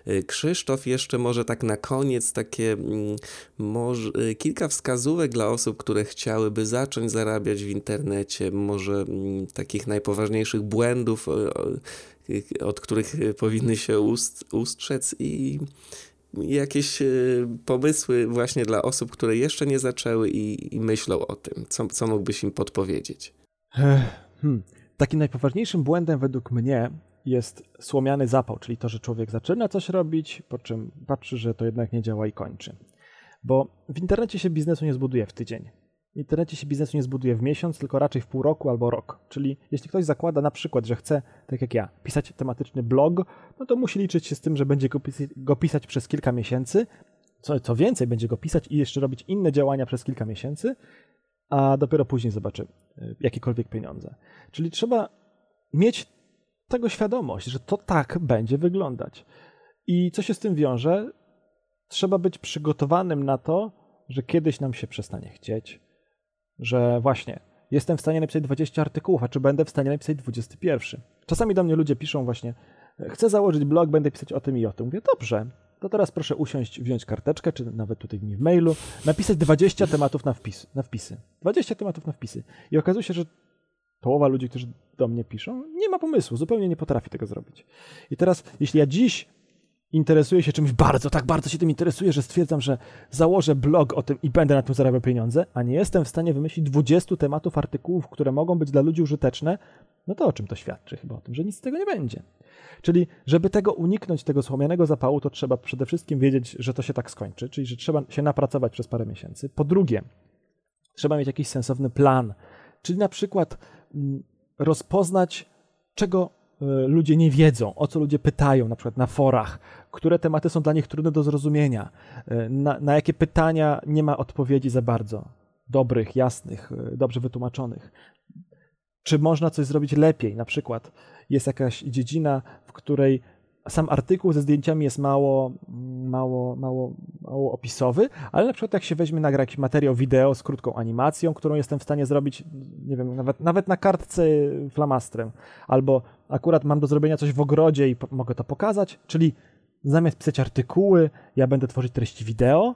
Y, Krzysztof jeszcze może tak na koniec takie mm, może, y, kilka wskazówek dla osób, które chciałyby zacząć zarabiać w internecie, może mm, takich najpoważniejszych błędów, od których powinny się ust, ustrzec i jakieś e, pomysły właśnie dla osób, które jeszcze nie zaczęły i, i myślą o tym? Co, co mógłbyś im podpowiedzieć?
Hmm. Takim najpoważniejszym błędem według mnie jest słomiany zapał, czyli to, że człowiek zaczyna coś robić, po czym patrzy, że to jednak nie działa i kończy. Bo w internecie się biznesu nie zbuduje w tydzień. W internecie się biznesu nie zbuduje w miesiąc, tylko raczej w pół roku albo rok. Czyli jeśli ktoś zakłada na przykład, że chce, tak jak ja, pisać tematyczny blog, no to musi liczyć się z tym, że będzie go, pis go pisać przez kilka miesięcy. Co, co więcej, będzie go pisać i jeszcze robić inne działania przez kilka miesięcy, a dopiero później zobaczy y, jakiekolwiek pieniądze. Czyli trzeba mieć tego świadomość, że to tak będzie wyglądać. I co się z tym wiąże? Trzeba być przygotowanym na to, że kiedyś nam się przestanie chcieć, że właśnie jestem w stanie napisać 20 artykułów, a czy będę w stanie napisać 21. Czasami do mnie ludzie piszą właśnie, chcę założyć blog, będę pisać o tym i o tym. Mówię, dobrze, to teraz proszę usiąść, wziąć karteczkę, czy nawet tutaj mi w mailu, napisać 20 tematów na, wpis, na wpisy. 20 tematów na wpisy. I okazuje się, że połowa ludzi, którzy do mnie piszą, nie ma pomysłu, zupełnie nie potrafi tego zrobić. I teraz, jeśli ja dziś interesuję się czymś bardzo, tak bardzo się tym interesuję, że stwierdzam, że założę blog o tym i będę na tym zarabiał pieniądze, a nie jestem w stanie wymyślić 20 tematów, artykułów, które mogą być dla ludzi użyteczne, no to o czym to świadczy? Chyba o tym, że nic z tego nie będzie. Czyli, żeby tego uniknąć, tego słomianego zapału, to trzeba przede wszystkim wiedzieć, że to się tak skończy, czyli że trzeba się napracować przez parę miesięcy. Po drugie, trzeba mieć jakiś sensowny plan, czyli na przykład mm, rozpoznać, czego ludzie nie wiedzą, o co ludzie pytają, na przykład na forach, które tematy są dla nich trudne do zrozumienia, e, na, na jakie pytania nie ma odpowiedzi za bardzo, dobrych, jasnych, e, dobrze wytłumaczonych. Czy można coś zrobić lepiej? Na przykład jest jakaś dziedzina, w której sam artykuł ze zdjęciami jest mało, mało, mało, mało opisowy, ale na przykład jak się weźmie nagra jakiś materiał wideo z krótką animacją, którą jestem w stanie zrobić, nie wiem, nawet, nawet na kartce flamastrem, albo akurat mam do zrobienia coś w ogrodzie i mogę to pokazać, czyli zamiast pisać artykuły, ja będę tworzyć treści wideo,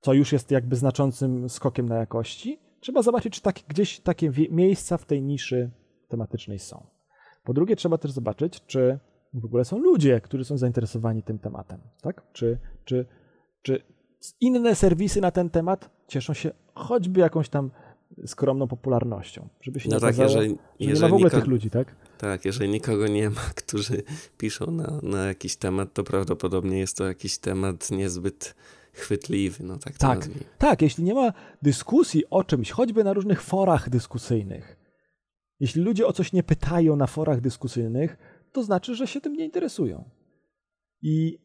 co już jest jakby znaczącym skokiem na jakości. Trzeba zobaczyć, czy tak, gdzieś takie miejsca w tej niszy tematycznej są. Po drugie, trzeba też zobaczyć, czy w ogóle są ludzie, którzy są zainteresowani tym tematem. Tak? Czy, czy, czy inne serwisy na ten temat cieszą się choćby jakąś tam skromną popularnością, żeby się no nie tak, okazało, jeżeli, jeżeli nie ma w ogóle tych ludzi, tak?
Tak, jeżeli nikogo nie ma, którzy piszą na, na jakiś temat, to prawdopodobnie jest to jakiś temat niezbyt chwytliwy, no tak
Tak, tak, jeśli nie ma dyskusji o czymś, choćby na różnych forach dyskusyjnych, jeśli ludzie o coś nie pytają na forach dyskusyjnych, to znaczy, że się tym nie interesują. I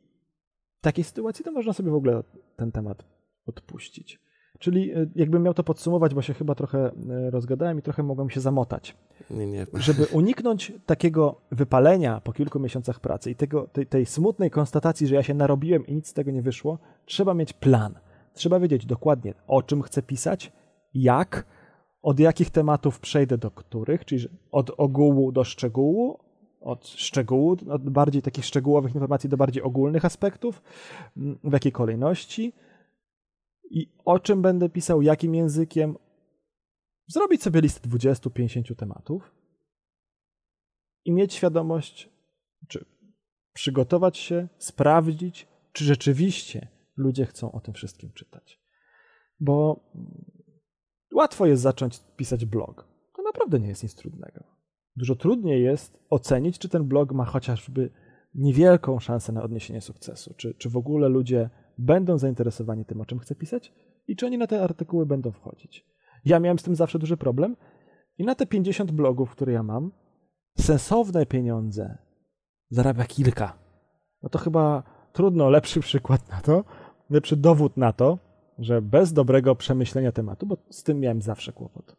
w takiej sytuacji to można sobie w ogóle ten temat odpuścić. Czyli e, jakbym miał to podsumować, bo się chyba trochę e, rozgadałem i trochę mogłem się zamotać.
Nie, nie.
Żeby uniknąć takiego wypalenia po kilku miesiącach pracy i tego, tej, tej smutnej konstatacji, że ja się narobiłem i nic z tego nie wyszło, trzeba mieć plan. Trzeba wiedzieć dokładnie, o czym chcę pisać, jak, od jakich tematów przejdę do których, czyli od ogółu do szczegółu, od szczegółów, od bardziej takich szczegółowych informacji do bardziej ogólnych aspektów, w jakiej kolejności i o czym będę pisał, jakim językiem. Zrobić sobie listę 20-50 tematów i mieć świadomość, czy przygotować się, sprawdzić, czy rzeczywiście ludzie chcą o tym wszystkim czytać. Bo łatwo jest zacząć pisać blog. To naprawdę nie jest nic trudnego. Dużo trudniej jest ocenić, czy ten blog ma chociażby niewielką szansę na odniesienie sukcesu, czy, czy w ogóle ludzie będą zainteresowani tym, o czym chcę pisać i czy oni na te artykuły będą wchodzić. Ja miałem z tym zawsze duży problem i na te 50 blogów, które ja mam, sensowne pieniądze zarabia kilka. No to chyba trudno lepszy przykład na to, lepszy dowód na to, że bez dobrego przemyślenia tematu, bo z tym miałem zawsze kłopot,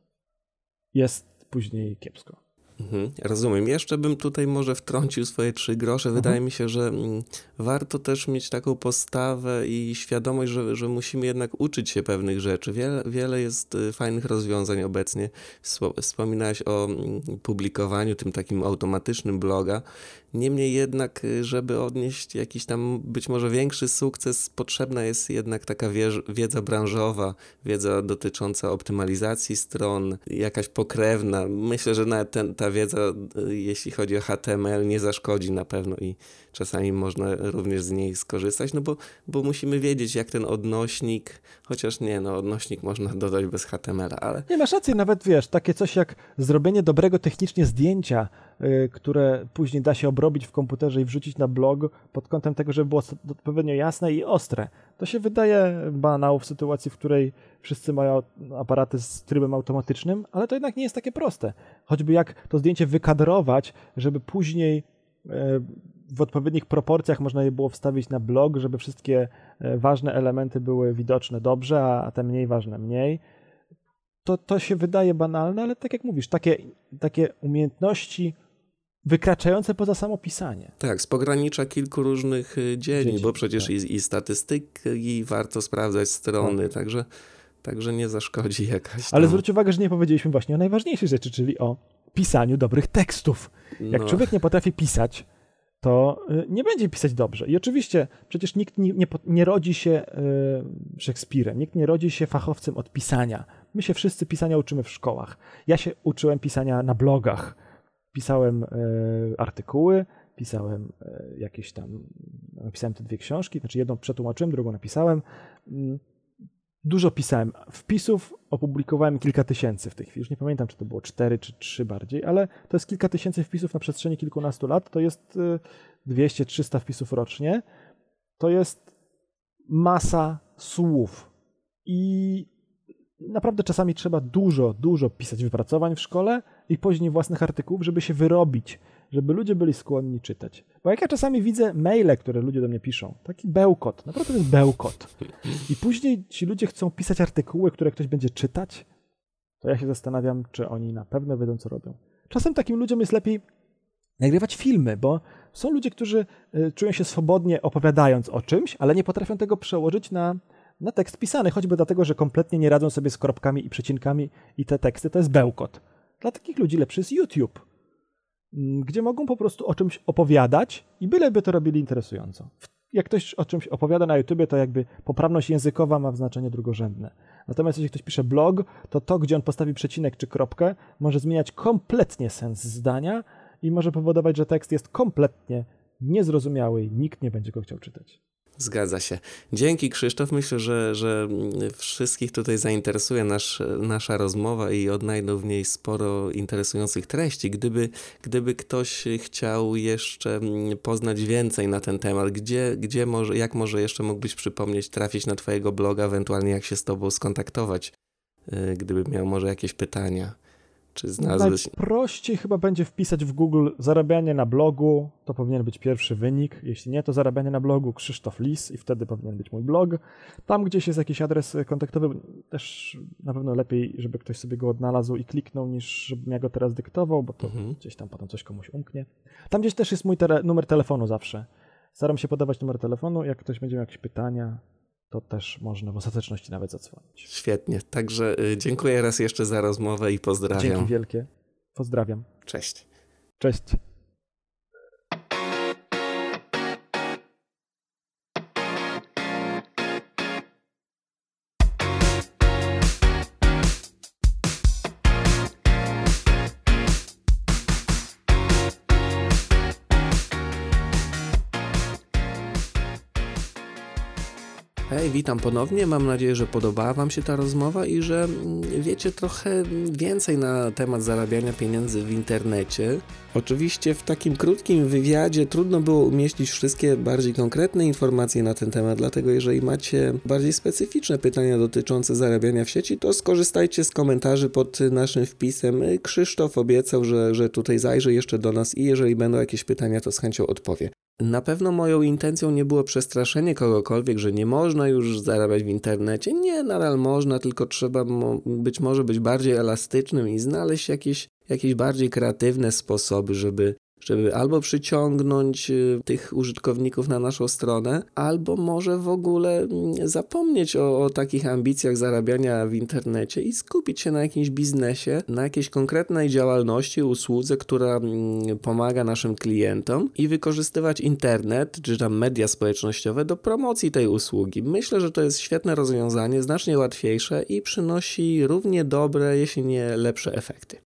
jest później kiepsko.
Mhm, rozumiem. Jeszcze bym tutaj może wtrącił swoje trzy grosze. Wydaje mhm. mi się, że mm, warto też mieć taką postawę i świadomość, że, że musimy jednak uczyć się pewnych rzeczy. Wiele, wiele jest y, fajnych rozwiązań obecnie. Wspominałeś o mm, publikowaniu tym takim automatycznym bloga. Niemniej jednak, y, żeby odnieść jakiś tam być może większy sukces, potrzebna jest jednak taka wiedza branżowa, wiedza dotycząca optymalizacji stron, jakaś pokrewna. Myślę, że nawet ten, ta wiedza, y, jeśli chodzi o HTML, nie zaszkodzi na pewno i czasami można również z niej skorzystać, no bo, bo musimy wiedzieć, jak ten odnośnik, chociaż nie, no odnośnik można dodać bez HTML, ale...
Nie, masz rację, nawet wiesz, takie coś jak zrobienie dobrego technicznie zdjęcia, yy, które później da się obrobić w komputerze i wrzucić na blog pod kątem tego, żeby było odpowiednio jasne i ostre. To się wydaje banał w sytuacji, w której wszyscy mają aparaty z trybem automatycznym, ale to jednak nie jest takie proste. Choćby jak to zdjęcie wykadrować, żeby później e, w odpowiednich proporcjach można je było wstawić na blog, żeby wszystkie e, ważne elementy były widoczne dobrze, a te mniej ważne mniej. To, to się wydaje banalne, ale tak jak mówisz, takie, takie umiejętności wykraczające poza samo pisanie.
Tak, z pogranicza kilku różnych y, dziedzin, bo przecież tak. i, i statystyki warto sprawdzać strony, tak. także, także nie zaszkodzi jakaś.
Tam... Ale zwróć uwagę, że nie powiedzieliśmy właśnie o najważniejszej rzeczy, czyli o pisaniu dobrych tekstów. Jak no. człowiek nie potrafi pisać, to y, nie będzie pisać dobrze. I oczywiście przecież nikt nie, nie, nie rodzi się y, Szekspirem, nikt nie rodzi się fachowcem od pisania. My się wszyscy pisania uczymy w szkołach. Ja się uczyłem pisania na blogach. Pisałem y, artykuły, pisałem jakieś tam, napisałem te dwie książki, znaczy jedną przetłumaczyłem, drugą napisałem. Mm, dużo pisałem. Wpisów opublikowałem kilka tysięcy w tej chwili. Już nie pamiętam, czy to było cztery czy trzy bardziej, ale to jest kilka tysięcy wpisów na przestrzeni kilkunastu lat. To jest 200-300 y, wpisów rocznie. To jest masa słów. I naprawdę czasami trzeba dużo, dużo pisać wypracowań w szkole i później własnych artykułów, żeby się wyrobić żeby ludzie byli skłonni czytać. Bo jak ja czasami widzę maile, które ludzie do mnie piszą, taki bełkot, naprawdę to jest bełkot. I później ci ludzie chcą pisać artykuły, które ktoś będzie czytać, to ja się zastanawiam, czy oni na pewno wiedzą, co robią. Czasem takim ludziom jest lepiej nagrywać filmy, bo są ludzie, którzy y, czują się swobodnie opowiadając o czymś, ale nie potrafią tego przełożyć na, na tekst pisany, choćby dlatego, że kompletnie nie radzą sobie z kropkami i przecinkami i te teksty to jest bełkot. Dla takich ludzi lepszy jest YouTube. Mm, gdzie mogą po prostu o czymś opowiadać i byleby to robili interesująco. Jak ktoś o czymś opowiada na YouTubie, to jakby poprawność językowa ma znaczenie drugorzędne. Natomiast jeśli ktoś pisze blog, to to, gdzie on postawi przecinek czy kropkę, może zmieniać kompletnie sens zdania i może powodować, że tekst jest kompletnie niezrozumiały i nikt nie będzie go chciał czytać.
Zgadza się. Dzięki Krzysztof. Myślę, że, że wszystkich tutaj zainteresuje nasz, nasza rozmowa i odnajdą w niej sporo interesujących treści. Gdyby, gdyby ktoś chciał jeszcze poznać więcej na ten temat, gdzie, gdzie może, jak może jeszcze mógłbyś przypomnieć, trafić na Twojego bloga, ewentualnie jak się z Tobą skontaktować, y, gdyby miał może jakieś pytania. Czy znalazłeś...
Najprościej chyba będzie wpisać w Google zarabianie na blogu, to powinien być pierwszy wynik. Jeśli nie, to zarabianie na blogu Krzysztof Lis i wtedy powinien być mój blog. Tam gdzieś jest jakiś adres kontaktowy, też na pewno lepiej, żeby ktoś sobie go odnalazł i kliknął, niż żebym ja go teraz dyktował, bo to mhm. gdzieś tam potem coś komuś umknie. Tam gdzieś też jest mój numer telefonu zawsze. Staram się podawać numer telefonu, jak ktoś będzie miał jakieś pytania, to też można w ostateczności nawet zadzwonić.
Świetnie. Także y, dziękuję raz jeszcze za rozmowę i pozdrawiam.
Dzięki wielkie. Pozdrawiam.
Cześć.
Cześć.
Hej, witam ponownie. Mam nadzieję, że podobała Wam się ta rozmowa i że mm, wiecie trochę więcej na temat zarabiania pieniędzy w internecie. Oczywiście w takim krótkim wywiadzie trudno było umieścić wszystkie bardziej konkretne informacje na ten temat, dlatego jeżeli macie bardziej specyficzne pytania dotyczące zarabiania w sieci, to skorzystajcie z komentarzy pod naszym wpisem. Krzysztof obiecał, że, że tutaj zajrzy jeszcze do nas i jeżeli będą jakieś pytania, to z chęcią odpowie. Na pewno moją intencją nie było przestraszenie kogokolwiek, że nie można już zarabiać w internecie. Nie, nadal można, tylko trzeba być może być bardziej elastycznym i znaleźć jakieś, jakieś bardziej kreatywne sposoby, żeby żeby albo przyciągnąć y, tych użytkowników na naszą stronę, albo może w ogóle mm, zapomnieć o, o, takich ambicjach zarabiania w internecie i skupić się na jakimś biznesie, na jakiejś konkretnej działalności, usłudze, która mm, pomaga naszym klientom i wykorzystywać internet czy tam media społecznościowe do promocji tej usługi. Myślę, że to jest świetne rozwiązanie, znacznie łatwiejsze i przynosi równie dobre, jeśli nie lepsze efekty.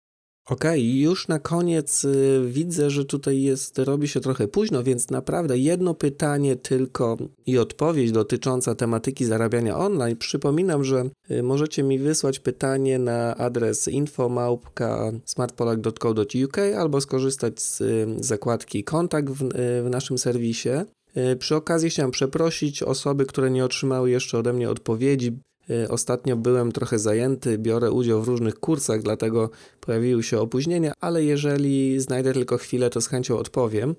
Okej, okay, już na koniec y, widzę, że tutaj jest, robi się trochę późno, więc naprawdę jedno pytanie tylko i odpowiedź dotycząca tematyki zarabiania online. Przypominam, że y, możecie mi wysłać pytanie na adres info.smartpolak.co.uk albo skorzystać z y, zakładki kontakt w, w naszym serwisie. Przy okazji chciałem przeprosić osoby, które nie otrzymały jeszcze ode mnie odpowiedzi. Y, ostatnio byłem trochę zajęty, biorę udział w różnych kursach, dlatego pojawiły się opóźnienia, ale jeżeli znajdę tylko chwilę, to z chęcią odpowiem.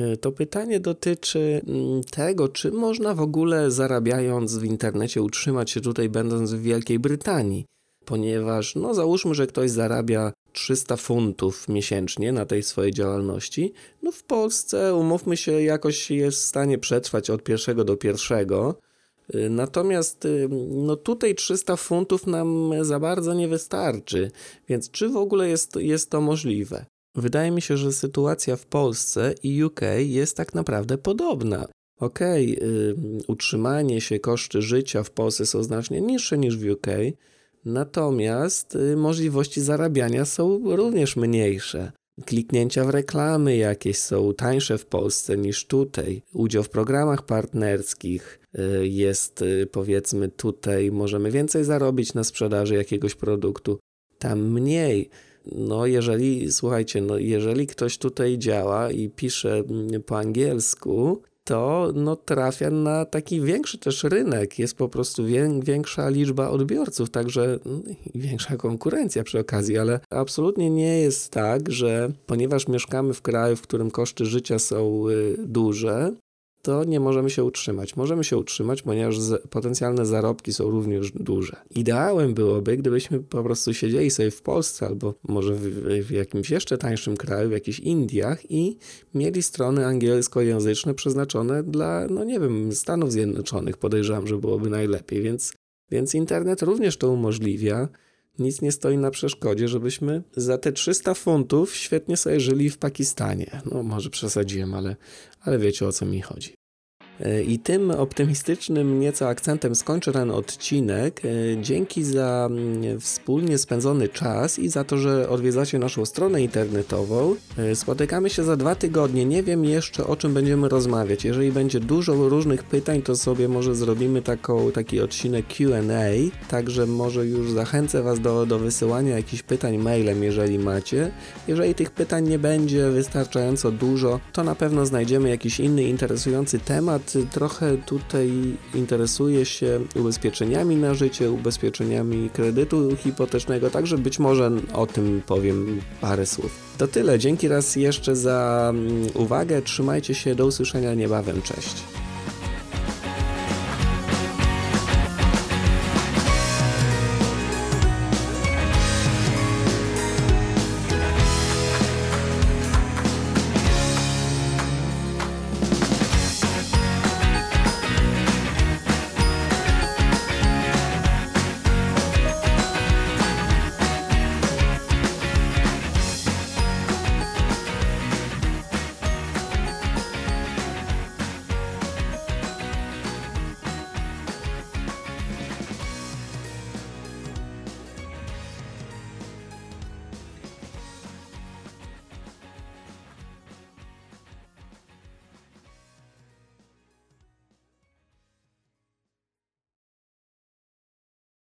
Y, to pytanie dotyczy mm, tego, czy można w ogóle zarabiając w internecie utrzymać się tutaj, będąc w Wielkiej Brytanii, ponieważ, no załóżmy, że ktoś zarabia 300 funtów miesięcznie na tej swojej działalności, no w Polsce, umówmy się, jakoś jest w stanie przetrwać od pierwszego do pierwszego natomiast y, no tutaj 300 funtów nam za bardzo nie wystarczy, więc czy w ogóle jest, jest to możliwe? Wydaje mi się, że sytuacja w Polsce i UK jest tak naprawdę podobna. Okej, okay, utrzymanie się, koszty życia w Polsce są znacznie niższe niż w UK, natomiast y, możliwości zarabiania są również mniejsze. Kliknięcia w reklamy jakieś są tańsze w Polsce niż tutaj. Udział w programach partnerskich y, jest y, powiedzmy tutaj, możemy więcej zarobić na sprzedaży jakiegoś produktu, tam mniej. No, jeżeli, słuchajcie, no, jeżeli ktoś tutaj działa i pisze mm, po angielsku, to no, trafia na taki większy też rynek. Jest po prostu większa liczba odbiorców, także no, większa konkurencja przy okazji, ale absolutnie nie jest tak, że ponieważ mieszkamy w kraju, w którym koszty życia są y, duże, to nie możemy się utrzymać. Możemy się utrzymać, ponieważ potencjalne zarobki są również duże. Ideałem byłoby, gdybyśmy po prostu siedzieli sobie w Polsce albo może w, w jakimś jeszcze tańszym kraju, w jakichś Indiach i mieli strony angielskojęzyczne przeznaczone dla, no nie wiem, Stanów Zjednoczonych. Podejrzewam, że byłoby najlepiej, więc, więc internet również to umożliwia nic nie stoi na przeszkodzie, żebyśmy za te 300 funtów świetnie sobie żyli w Pakistanie. No może przesadziłem, ale, ale wiecie o co mi chodzi. I tym optymistycznym nieco akcentem skończę ten odcinek. Dzięki za mm, wspólnie spędzony czas i za to, że odwiedzacie naszą stronę internetową. Spotykamy się za dwa tygodnie. Nie wiem jeszcze o czym będziemy rozmawiać. Jeżeli będzie dużo różnych pytań, to sobie może zrobimy taką, taki odcinek QA. Także może już zachęcę Was do, do wysyłania jakichś pytań mailem, jeżeli macie. Jeżeli tych pytań nie będzie wystarczająco dużo, to na pewno znajdziemy jakiś inny interesujący temat trochę tutaj interesuje się ubezpieczeniami na życie, ubezpieczeniami kredytu hipotecznego, także być może o tym powiem parę słów. To tyle. Dzięki raz jeszcze za mm, uwagę. Trzymajcie się. Do usłyszenia niebawem. Cześć.